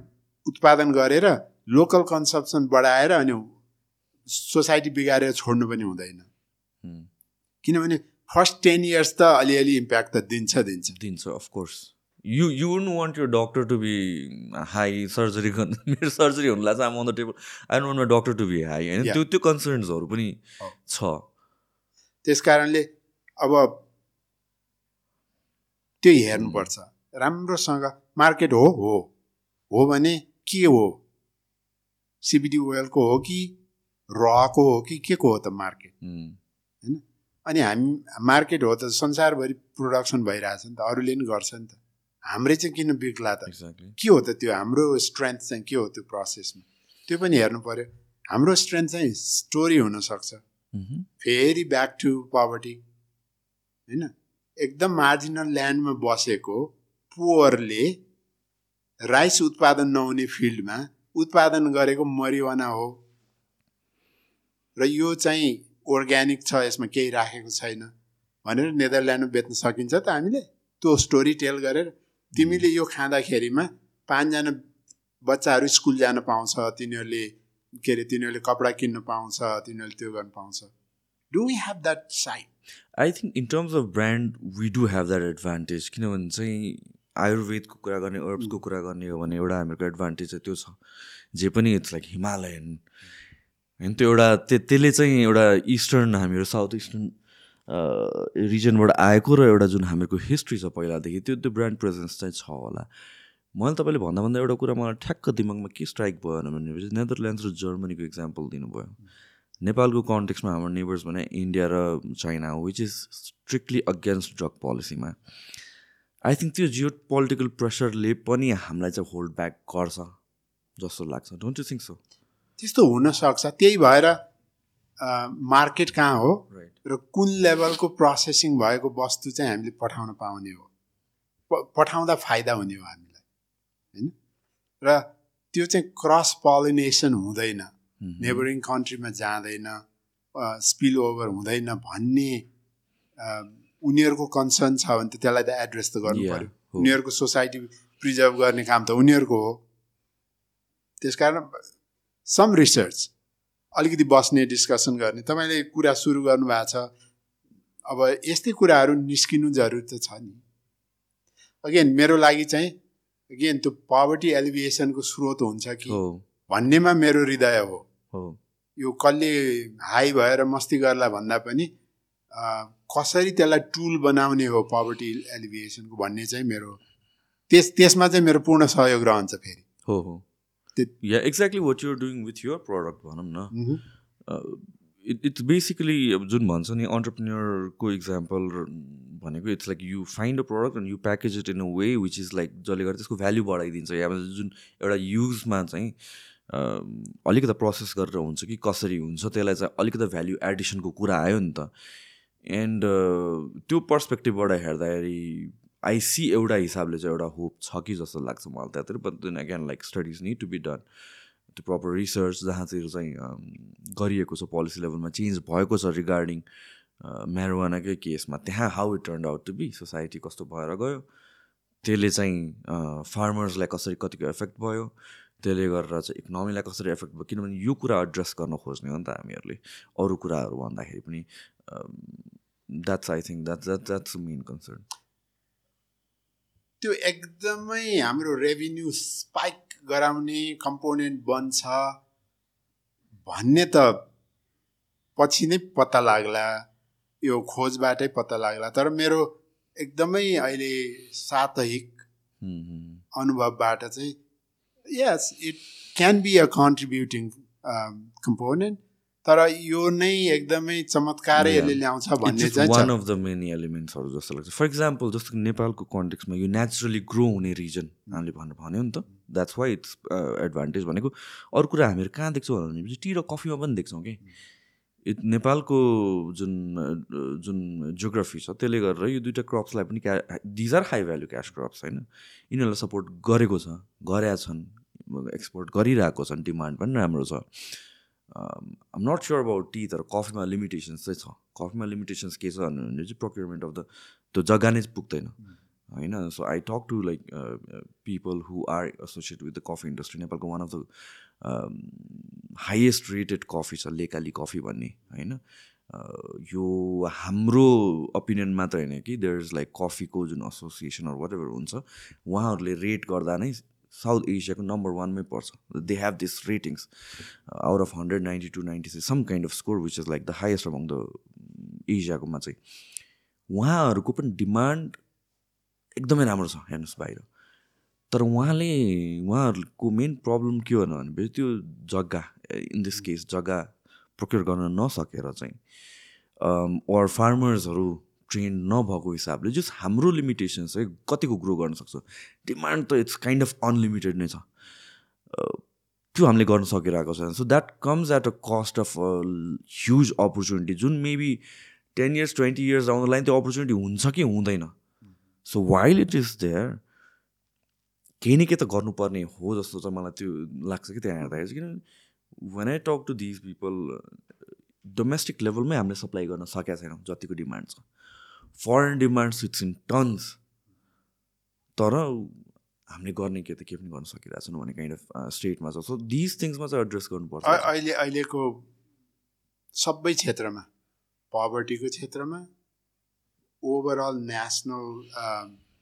उत्पादन गरेर लोकल कन्सप्सन बढाएर अनि सोसाइटी बिगारेर छोड्नु पनि हुँदैन। किनभने फर्स्ट टेन इयर्स त अलिअलि इम्प्याक्ट त दिन्छ दिन्छ। दिन्छ of course you you won't want your doctor to be high surgery गर्नु मेरो सर्जरी हुनुलाई चाहिँ on the table I don't want my doctor to be high होइन. त्यो त्यो कन्सर्न्सहरू पनि हो। छ। त्यस कारणले अब त्यो हेर्नुपर्छ। राम्रोसँग मार्केट हो हो। हो भने के हो? सिबिडी ओइलको हो कि रको हो कि के को हो त मार्केट? उम्, अनि हामी मार्केट हो त संसारभरि प्रोडक्सन भइरहेछ नि त अरूले नि गर्छ नि त। हाम्रै चाहिँ किन बिग्ला त. के हो त त्यो हाम्रो स्ट्रेन्थ चाहिँ के हो त्यो प्रोसेसमा त्यो पनि हेर्नु पर्यो। हाम्रो स्ट्रेन्थ चाहिँ स्टोरी हुनसक्छ। Mhm. फेरि ब्याक टु पवर्टी होइन? एकदम मार्जिनल ल्यान्डमा बसेको पुवरले राइस उत्पादन नहुने फिल्डमा उत्पादन गरेको मरिवाना हो। र यो चाहिँ अर्ग्यानिक छ यसमा केही राखेको छैन। भनेर नेदरल्यान्डमा बेच्न सकिन्छ त हामीले। त्यो स्टोरी टेल गरेर तिमीले यो खाँदाखेरिमा पाँचजना बच्चाहरू स्कुल जान पाउँछ तिनीहरूले के अरे तिनीहरूले कपडा किन्न पाउँछ तिनीहरूले त्यो गर्न पाउँछ। Do we have that side I think in terms of brand we do have that advantage किनभने चाहिँ आयुर्वेदको कुरा गर्ने अर्ब्सको कुरा गर्ने हो भने एउटा हामीहरूको एडभान्टेज त्यो छ। जे पनि इट्स लाइक हिमालयन होइन त्यो एउटा त्यो त्यसले चाहिँ एउटा इस्टर्न हामीहरू साउथ इस्टर्न रिजनबाट आएको र एउटा जुन हामीहरूको हिस्ट्री छ पहिलादेखि त्यो त्यो ब्रान्ड प्रेजेन्स चाहिँ छ होला। मैले तपाईँले भन्दा भन्दा एउटा कुरा मलाई ठ्याक्क दिमागमा के स्ट्राइक भयो भनेपछि नेदरल्यान्ड्स र जर्मनीको इक्जाम्पल दिनुभयो। नेपालको कन्टेक्समा हाम्रो नेबर्स भने इन्डिया र चाइना हो which is strictly against drug पोलिसीमा I think त्यो जियो पोलिटिकल प्रेसरले पनि हामीलाई चाहिँ होल्ड ब्याक गर्छ जस्तो लाग्छ। डोन्ट यु थिङ्क सो त्यस्तो हुनसक्छ त्यही भएर मार्केट कहाँ हो र कुन लेभलको प्रोसेसिङ भएको वस्तु चाहिँ हामीले पठाउन पाउने हो? पठाउँदा फाइदा हुने हो हामीलाई होइन? र त्यो चाहिँ क्रस पोलिनेसन हुँदैन नेबरिङ कन्ट्रीमा जाँदैन स्पिल ओभर हुँदैन भन्ने उनीहरूको कन्सर्न छ भने त त्यसलाई त एड्रेस त गर्नु पऱ्यो। उनीहरूको सोसाइटी प्रिजर्भ गर्ने काम त उनीहरूको हो। त्यसकारण सम रिसर्च अलिकति बस्ने डिस्कसन गर्ने। तपाईँले कुरा सुरु गर्नुभएको छ। अब यस्तै कुराहरू निस्किनु जरुरी त छ नि। अगेन मेरो लागि चाहिँ अगेन त्यो पवर्टी एलिभिएसनको स्रोत हुन्छ कि भन्नेमा मेरो हृदय हो। यो कसले हाई भएर मस्ती गर्ला भन्दा पनि कसरी त्यसलाई टुल बनाउने हो पवर्टी एलिभिएसनको भन्ने चाहिँ मेरो त्यस त्यसमा चाहिँ मेरो पूर्ण सहयोग रहन्छ फेरि। हो हो। Yeah exactly what you're doing with your product भनौँ न। इट इट्स बेसिकली अब जुन भन्छ नि अन्टरप्रिन्यरको इक्जाम्पल भनेको it's like you find a product and you package it in a way which is like जसले गर्दा त्यसको भ्याल्यु बढाइदिन्छ। या जुन एउटा युजमा चाहिँ अलिकति प्रोसेस गरेर हुन्छ कि कसरी हुन्छ त्यसलाई चाहिँ अलिकति भ्याल्यु एडिसनको कुरा आयो नि त। एन्ड त्यो पर्सपेक्टिभबाट हेर्दाखेरि आई सी एउटा हिसाबले चाहिँ एउटा होप छ कि जस्तो लाग्छ मलाई त्यहाँतिर but then again like studies need to be done त्यो प्रपर रिसर्च जहाँ चाहिँ गरिएको छ पोलिसी लेभलमा चेन्ज भएको छ रिगार्डिङ म्यारोवानाकै केसमा त्यहाँ how it turn out to be society कस्तो भएर गयो त्यसले चाहिँ फार्मर्सलाई कसरी कतिको एफेक्ट भयो त्यसले गरेर चाहिँ इकोनोमीलाई कसरी एफेक्ट भयो किनभने यो कुरा एड्रेस गर्न खोज्ने हो नि त हामीहरूले अरू कुराहरू भन्दाखेरि पनि that's I think that that that's main concern त्यो एकदमै हाम्रो रेभिन्यू स्पाइक गराउने कम्पोनेन्ट बन्छ। भन्ने त पछि नै पत्ता लाग्ला। यो खोजबाटै पत्ता लाग्ला। तर मेरो एकदमै अहिले सातहिक अनुभवबाट चाहिँ यस it can be a contributing component तर यो नै एकदमै चमत्कारै. यसले ल्याउँछ भन्ने चाहिँ वान। अफ द मेन एलिमेन्ट्सहरू जस्तो लाग्छ। फर इक्जाम्पल जस्तो नेपालको कन्टेक्समा यो नेचुरली ग्रो हुने रिजन हामीले भन्नु भन्यो नि त। द्याट्स वाइ इट्स एडभान्टेज भनेको। अरू कुरा हामीहरू कहाँ देख्छौँ भनेपछि टी र कफीमा पनि देख्छौँ कि। नेपालको जुन अ, जुन जियोग्राफी छ त्यसले गरेर यो दुइटा क्रप्सलाई पनि क्या these are high value cash crops होइन? यिनीहरूलाई सपोर्ट गरेको छ गरेका छन् एक्सपोर्ट गरिरहेको छन् डिमान्ड पनि राम्रो छ। Um not sure about tea तर कफीमा लिमिटेसन्स चाहिँ छ कफीमा लिमिटेसन्स के छ भने चाहिँ प्रोक्योरमेन्ट अफ द त्यो जग्गा नै पुग्दैन। होइन so I talk to like people who are associate with the coffee industry नेपालको one of the highest rated coffee छ लेकाली कफी भन्ने होइन। अ, यो हाम्रो ओपिनियन मात्र होइन कि देयर इज लाइक कफीको जुन एसोसिएसनहरू वाट एभर हुन्छ उहाँहरूले रेट गर्दा नै साउथ एसियाको नम्बर वानमै पर्छ। They have this ratings out of hundred ninety two ninety six some kind of score which is like the highest among the एसियाकोमा चाहिँ। उहाँहरूको पनि डिमान्ड एकदमै राम्रो छ हेर्नुहोस् बाहिर। तर उहाँले उहाँहरूको मेन प्रब्लम के हो भनेपछि त्यो जग्गा इन दिस केस जग्गा प्रोक्योर गर्न नसकेर चाहिँ अर फार्मर्सहरू ट्रेन नभएको हिसाबले जस्ट हाम्रो लिमिटेसन चाहिँ कतिको ग्रो गर्न सक्छ? डिमान्ड त इट्स काइन्ड अफ अनलिमिटेड नै छ। त्यो हामीले गर्न सकिरहेको छैन। So that comes at a cost of huge opportunity जुन maybe ten years twenty years down the line त्यो अपर्च्युनिटी हुन्छ कि हुँदैन। So while it is there केही न केही त गर्नुपर्ने हो जस्तो चाहिँ मलाई त्यो लाग्छ कि त्यहाँ हेर्दाखेरि। चाहिँ किनभने when I talk to these people domestic लेभलमै हामीले सप्लाई गर्न सकेका छैनौँ जतिको डिमान्ड छ। Foreign demand it's in tons तर हामीले गर्ने के त के पनि गर्न सकिरहेको छैनौँ भन्ने काइन्ड अफ स्टेटमा छ। सो दिज थिङ्समा चाहिँ एड्रेस गर्नुपर्छ। अहिले अहिलेको सबै क्षेत्रमा पवर्टीको क्षेत्रमा overall national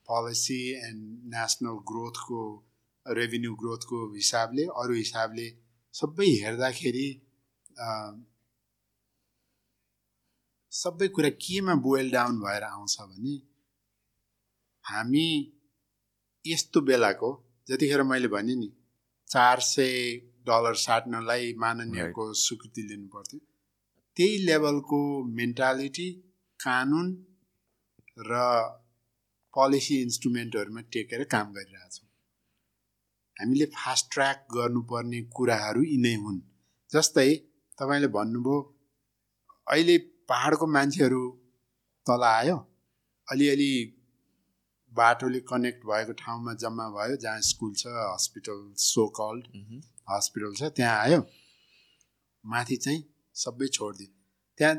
policy and national ग्रोथको revenue ग्रोथको हिसाबले अरू हिसाबले सबै हेर्दाखेरि सबै कुरा केमा बोइल डाउन भएर आउँछ भने हामी यस्तो बेलाको जतिखेर मैले भने नि चार सय डलर साट्नलाई माननीयको स्वीकृति लिनु पर्थ्यो त्यही लेभलको मेन्टालिटी कानुन र पोलिसी इन्स्ट्रुमेन्टहरूमा टेकेर काम गरिरहेछौँ हामीले फास्ट ट्र्याक गर्नुपर्ने कुराहरू यिनै हुन्। जस्तै तपाईँले भन्नुभयो अहिले पाहाडको मान्छेहरू तल आयो। अलिअलि बाटोले कनेक्ट भएको ठाउँमा जम्मा भयो जहाँ स्कुल छ हस्पिटल सो कल्ड। हस्पिटल छ त्यहाँ आयो। माथि चाहिँ सबै छोडिदियो त्यहाँ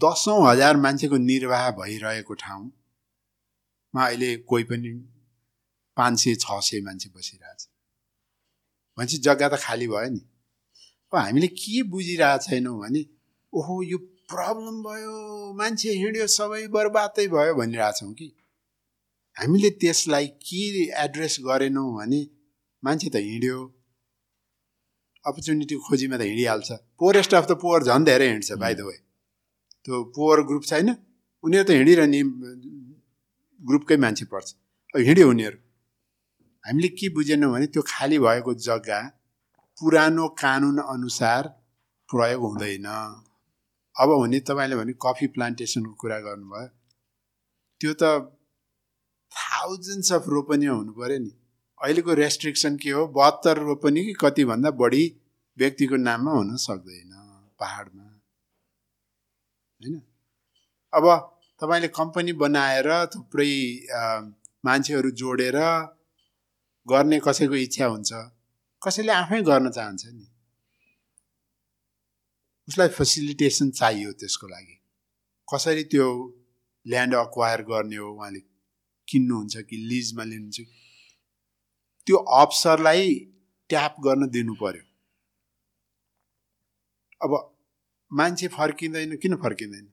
दसौँ हजार मान्छेको निर्वाह भइरहेको ठाउँमा अहिले कोही पनि पाँच सय छ सय मान्छे बसिरहेछ। भनेपछि जग्गा त खाली भयो नि। अब हामीले के बुझिरहेको छैनौँ भने ओहो यो प्रब्लम भयो मान्छे हिँड्यो सबै बर्बादै भयो भनिरहेछौँ कि। हामीले त्यसलाई के एड्रेस गरेनौँ भने मान्छे त हिँड्यो। अपर्च्युनिटी खोजीमा त हिँडिहाल्छ। पोरेस्ट अफ द पोवर झन् धेरै हिँड्छ बाई द वे त्यो पोवर ग्रुप छैन उनीहरू त हिँडिरहने ग्रुपकै मान्छे पर्छ। हिँड्यो उनीहरू। हामीले के बुझेनौँ भने त्यो खाली भएको जग्गा पुरानो कानुन अनुसार प्रयोग हुँदैन। अब हुने तपाईँले भने कफी प्लान्टेसनको कुरा गर्नुभयो। त्यो त थाउजन्ड्स अफ रोपनी हुनु पऱ्यो नि। अहिलेको रेस्ट्रिक्सन के हो? बहत्तर रोपनी कि कतिभन्दा बढी व्यक्तिको नाममा हुन सक्दैन पाहाडमा। होइन? अब तपाईँले कम्पनी बनाएर थुप्रै मान्छेहरू जोडेर गर्ने कसैको इच्छा हुन्छ। कसैले आफै गर्न चाहन्छ नि। उसलाई फेसिलिटेसन चाहियो त्यसको लागि। कसरी त्यो ल्यान्ड अक्वायर गर्ने हो उहाँले किन्नुहुन्छ कि लिजमा लिनुहुन्छ कि त्यो अवसरलाई ट्याप गर्न दिनु पर्यो अब मान्छे फर्किँदैन किन फर्किँदैन?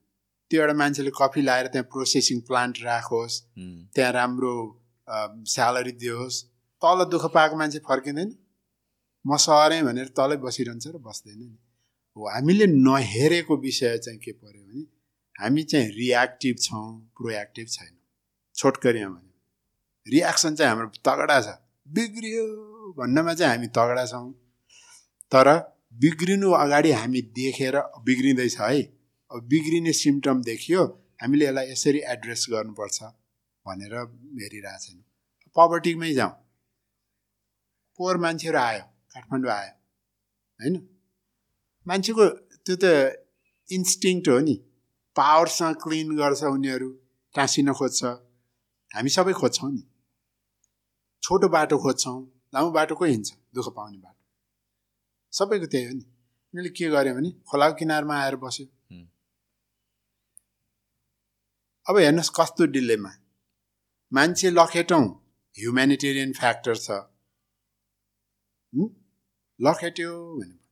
त्यो एउटा मान्छेले कफी लाएर त्यहाँ प्रोसेसिङ प्लान्ट राखोस् उम्, त्यहाँ राम्रो स्यालेरी दियोस् तल दुःख पाएको मान्छे फर्किँदैन। म सरेँ भनेर तलै बसिरहन्छ र बस्दैन नि। हामीले नहेरेको विषय चाहिँ के पर्यो भने हामी चाहिँ रियाक्टिभ छौँ प्रोएक्टिभ छैन। छोटकरीमा भन्यो रियाक्सन चाहिँ हाम्रो तगडा छ। बिग्रियो भन्नमा चाहिँ हामी तगडा छौँ। तर बिग्रिनु अगाडि हामी देखेर बिग्रिँदैछ है। अब बिग्रिने सिम्टम देखियो हामीले यसलाई यसरी एड्रेस गर्नुपर्छ भनेर हेरिरहेको छैन। पवर्टीमै जाउँ। पोहोर मान्छेहरू आयो काठमाडौँ आयो होइन? मान्छेको त्यो त इन्स्टिङ्क्ट हो नि। पावरसँग क्लिन गर्छ उनीहरू टाँसिन खोज्छ। हामी सबै खोज्छौँ नि। छोटो बाटो खोज्छौँ लामो बाटो को हिँड्छ दुःख पाउने बाटो। सबैको त्यही हो नि। उनीहरूले के गर्यो भने खोलाको किनारमा आएर बस्यो। अब हेर्नुहोस् कस्तो डिलेमा। मान्छे लखेटौँ ह्युमेनिटेरियन फ्याक्टर छ? लखेट्यो भने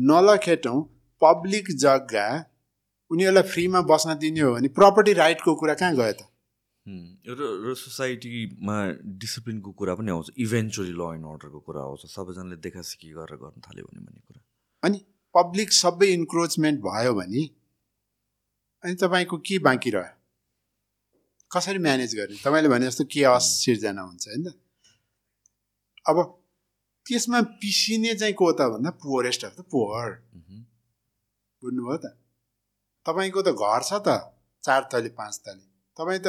नलखेटौँ पब्लिक जग्गा उनीहरूलाई फ्रीमा बस्न दिने हो भने प्रपर्टी राइटको कुरा कहाँ गयो त? र सोसाइटीमा डिसिप्लिनको कुरा पनि आउँछ। इभेन्चुली ल एन्ड अर्डरको कुरा आउँछ। सबैजनाले देखासिकी गरेर गर्न थाल्यो भने भन्ने कुरा। अनि पब्लिक सबै इन्क्रोचमेन्ट भयो भने अनि तपाईँको के बाँकी रह्यो? कसरी म्यानेज गर्ने तपाईँले भने जस्तो केअस सिर्जना हुन्छ होइन? अब त्यसमा पिसिने चाहिँ को त भन्दा पोरेस्ट अफ द मह्म। बुझ्नुभयो त? तपाईँको त घर छ त चार तले पाँच तले तपाईँ त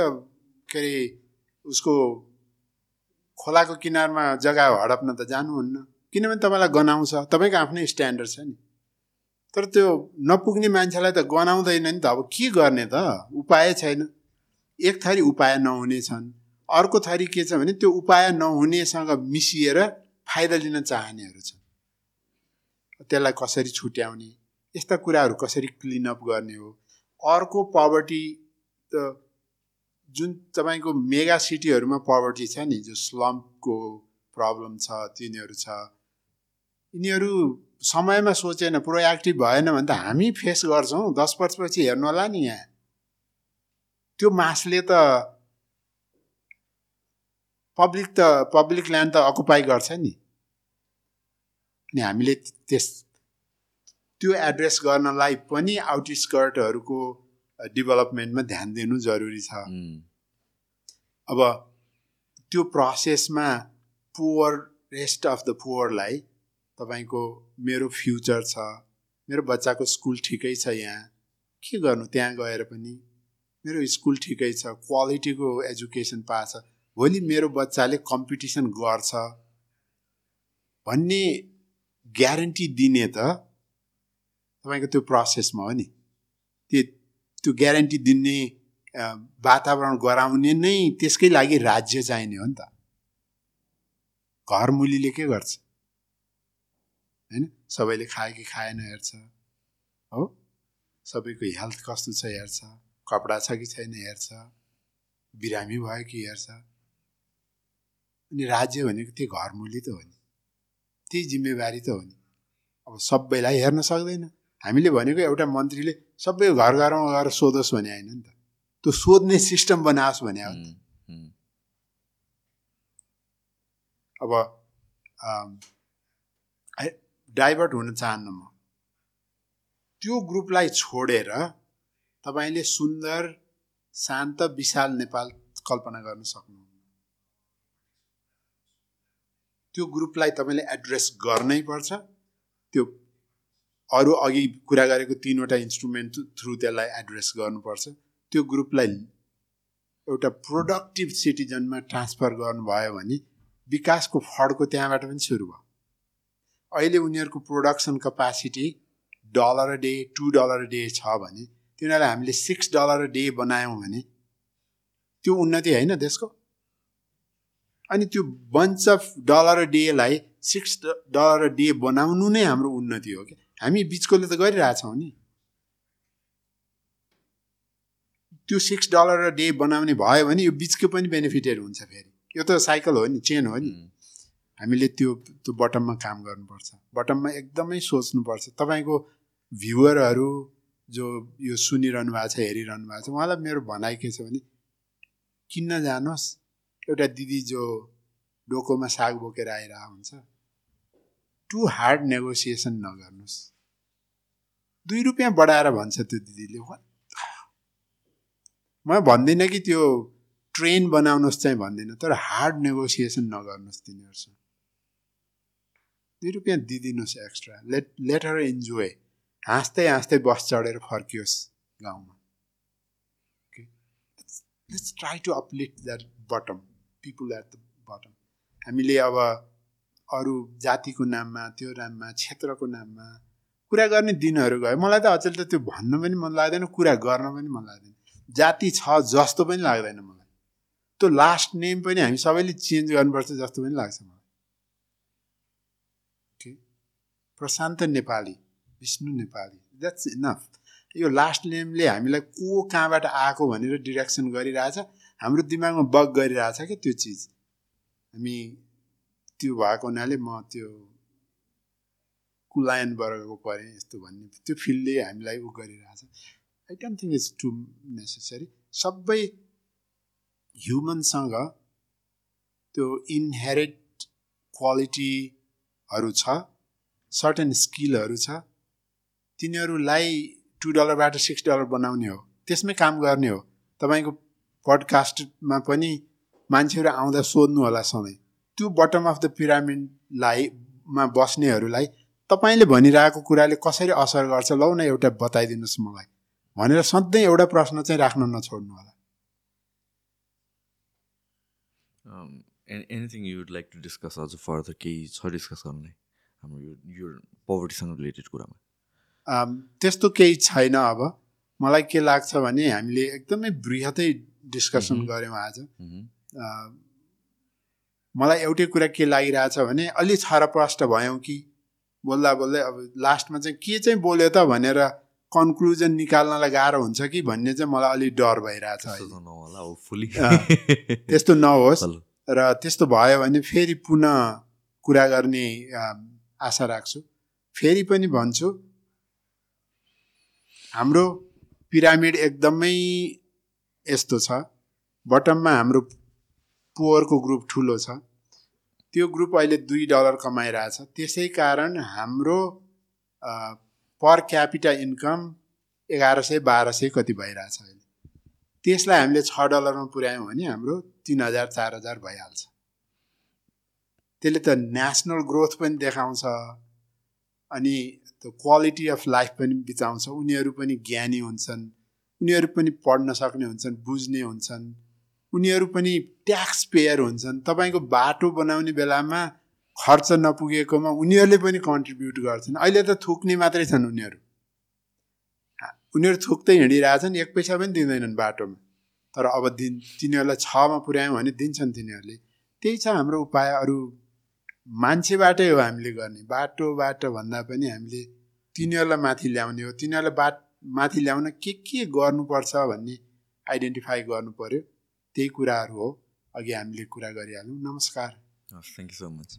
के अरे उसको खोलाको किनारमा जग्गा हडप्न त जानुहुन्न। किनभने तपाईँलाई गनाउँछ। तपाईँको आफ्नै स्ट्यान्डर्ड छ नि। तर त्यो नपुग्ने मान्छेलाई त गनाउँदैन नि त। अब के गर्ने त? उपाय छैन। एक थरी उपाय नहुने छन्। अर्को थरी के छ भने त्यो उपाय नहुनेसँग मिसिएर फाइदा लिन चाहनेहरू छन्। त्यसलाई कसरी छुट्याउने यस्ता कुराहरू कसरी क्लिनअप गर्ने हो अर्को पवर्टी त जुन तपाईँको मेगा सिटीहरूमा पवर्टी छ नि जो स्लम्पको प्रब्लम छ तिनीहरू छ यिनीहरू समयमा सोचेन प्रोएक्टिभ भएन भने त हामी फेस गर्छौँ दस वर्षपछि हेर्नु होला नि यहाँ। त्यो मासले त पब्लिक त पब्लिक ल्यान्ड त अकुपाई गर्छ नि। अनि हामीले त्यस त्यो एड्रेस गर्नलाई पनि आउटस्कर्टहरूको डेभलपमेन्टमा ध्यान दिनु जरुरी छ। अब त्यो प्रोसेसमा पुवर रेस्ट अफ द पुवरलाई तपाईँको मेरो फ्युचर छ मेरो बच्चाको स्कुल ठिकै छ यहाँ के गर्नु त्यहाँ गएर पनि? मेरो स्कुल ठिकै छ क्वालिटीको एजुकेसन पाछ भोलि मेरो बच्चाले कम्पिटिसन गर्छ। भन्ने ग्यारेन्टी दिने त तपाईँको त्यो प्रोसेसमा हो नि। त्यो त्यो ग्यारेन्टी दिने वातावरण गराउने नै त्यसकै लागि राज्य चाहिने हो नि त। घर मुलीले के गर्छ? होइन? सबैले खायो कि खाएन हेर्छ। हो? सबैको हेल्थ कस्तो छ हेर्छ। कपडा छ कि छैन हेर्छ। बिरामी भयो कि हेर्छ। अनि राज्य भनेको त्यो घर मुली त हो नि। त्यही जिम्मेवारी त हो नि। अब सबैलाई हेर्न सक्दैन। हामीले भनेको एउटा मन्त्रीले सबै घर घरमा गएर सोधोस् भने होइन नि त। त्यो सोध्ने सिस्टम बनाओस् भने हो। अब डाइभर्ट हुन चाहन्न म। त्यो ग्रुपलाई छोडेर तपाईँले सुन्दर शान्त विशाल नेपाल कल्पना गर्न सक्नुहुन्न त्यो ग्रुपलाई तपाईँले एड्रेस गर्नै पर्छ। त्यो अरू अघि कुरा गरेको तिनवटा इन्स्ट्रुमेन्ट थ्रु त्यसलाई एड्रेस गर्नुपर्छ। त्यो ग्रुपलाई एउटा प्रोडक्टिभ सिटिजनमा ट्रान्सफर गर्नुभयो भने विकासको फड्को त्यहाँबाट पनि सुरु भयो। अहिले उनीहरूको production capacity dollar day to dollar day छ भने तिनीहरूलाई हामीले सिक्स डलर डे बनायौँ भने त्यो उन्नति होइन देशको? अनि त्यो बन्च अफ डलर डेलाई सिक्स डलर डे बनाउनु नै हाम्रो उन्नति हो क्या। हामी बिचकोले त गरिरहेछौँ नि। त्यो सिक्स डलर डे बनाउने भयो भने यो बिचको पनि बेनिफिटेड हुन्छ फेरि। यो त साइकल हो नि चेन हो नि। हामीले त्यो त्यो बटममा काम गर्नुपर्छ। बटममा एकदमै सोच्नुपर्छ। तपाईँको भ्युवरहरू जो यो सुनिरहनु भएको छ हेरिरहनु भएको छ उहाँलाई मेरो भनाइ के छ भने किन्न जानुहोस्। एउटा दिदी जो डोकोमा साग बोकेर आइरहेको हुन्छ टु हार्ड नेगोसिएसन नगर्नुहोस् दुई रुपियाँ बढाएर भन्छ त्यो दिदीले? म भन्दिनँ कि त्यो ट्रेन बनाउनुहोस् चाहिँ भन्दिनँ तर हार्ड नेगोसिएसन नगर्नुहोस् तिनीहरूसँग। दुई रुपियाँ दिइदिनुहोस् extra let let her enjoy हाँस्दै हाँस्दै बस चढेर फर्कियोस् गाउँमा। Try to uplift that bottom people at the bottom हामीले अब अरू जातिको नाममा त्यो नाममा क्षेत्रको नाममा कुरा गर्ने दिनहरू गयो। मलाई त अचेल त त्यो भन्न पनि मन लाग्दैन कुरा गर्न पनि मन लाग्दैन जाति छ जस्तो पनि लाग्दैन मलाई। त्यो लास्ट नेम पनि हामी सबैले चेन्ज गर्नुपर्छ जस्तो पनि लाग्छ मलाई। Okay? Prashant Nepali Vishnu Nepali that's enough यो लास्ट नेमले हामीलाई को कहाँबाट आएको भनेर डिरेक्सन गरिरहेछ। हाम्रो दिमागमा बग गरिरहेछ क्या त्यो चिज। हामी त्यो भएको हुनाले म त्यो कुलायन वर्गको परेँ यस्तो भन्ने त्यो फिल्डले हामीलाई उ गरिरहेछ। I don't think it's too necessary सबै ह्युमनसँग त्यो इन्हेरिट क्वालिटीहरू छ सर्टेन स्किलहरू छ तिनीहरूलाई टु डलरबाट सिक्स डलर बनाउने हो। त्यसमै काम गर्ने हो। तपाईँको पडकास्टमा पनि मान्छेहरू आउँदा सोध्नु होला सधैँ त्यो बटम अफ द पिरामिडलाई मा बस्नेहरूलाई तपाईँले भनिरहेको कुराले कसरी असर गर्छ लौ न एउटा बताइदिनुहोस् मलाई। भनेर सधैँ एउटा प्रश्न चाहिँ राख्न नछोड्नु होला। Anything you'd like to discuss अझ फर्दर केही छ डिस्कस गर्नलाई हाम्रो यो यो पोभर्टीसँग रिलेटेड कुरामा? त्यस्तो केही छैन अब। मलाई के लाग्छ भने हामीले एकदमै बृहतै डिस्कसन गऱ्यौँ आज। मलाई एउटै कुरा के लागिरहेछ भने अलि छरप्रष्ट भयौँ कि बोल्दा बोल्दै अब लास्टमा चाहिँ के चाहिँ बोल्यो त भनेर कन्क्लुजन निकाल्नलाई गाह्रो हुन्छ कि भन्ने चाहिँ मलाई अलिक डर भइरहेछ त्यस्तो नहोस् र त्यस्तो भयो भने फेरि पुनः कुरा गर्ने आशा राख्छु। फेरि पनि भन्छु हाम्रो पिरामिड एकदमै यस्तो छ। बटममा हाम्रो पुवरको ग्रुप ठुलो छ। त्यो ग्रुप अहिले दुई डलर कमाइरहेछ। त्यसै कारण हाम्रो पर क्यापिटा इन्कम एघार सय बाह्र सय कति भइरहेछ अहिले। त्यसलाई हामीले छ डलरमा पुर्यायौँ भने हाम्रो तिन हजार चार हजार भइहाल्छ। त्यसले त नेसनल ग्रोथ पनि देखाउँछ अनि त्यो क्वालिटी अफ लाइफ पनि बिताउँछ। उनीहरू पनि ज्ञानी हुन्छन्। उनीहरू पनि पढ्न सक्ने हुन्छन् बुझ्ने हुन्छन्। उनीहरू पनि ट्याक्स पेयर हुन्छन्। तपाईँको बाटो बनाउने बेलामा खर्च नपुगेकोमा उनीहरूले पनि कन्ट्रिब्युट गर्छन्। अहिले त थुक्ने मात्रै छन् उनीहरू। उनीहरू थुक्दै हिँडिरहेछन् एक पैसा पनि दिँदैनन् बाटोमा। तर अब दिन तिनीहरूलाई छमा पुर्यायौँ भने दिन्छन् तिनीहरूले। त्यही छ हाम्रो उपाय। अरू मान्छेबाटै हो हामीले गर्ने। बाटोबाट भन्दा पनि हामीले तिनीहरूलाई माथि ल्याउने हो। तिनीहरूलाई बाट माथि ल्याउन के के गर्नुपर्छ भन्ने आइडेन्टिफाई गर्नु पऱ्यो त्यही कुराहरू हो। अघि हामीले कुरा गरिहाल्यौँ नमस्कार। Thank you so much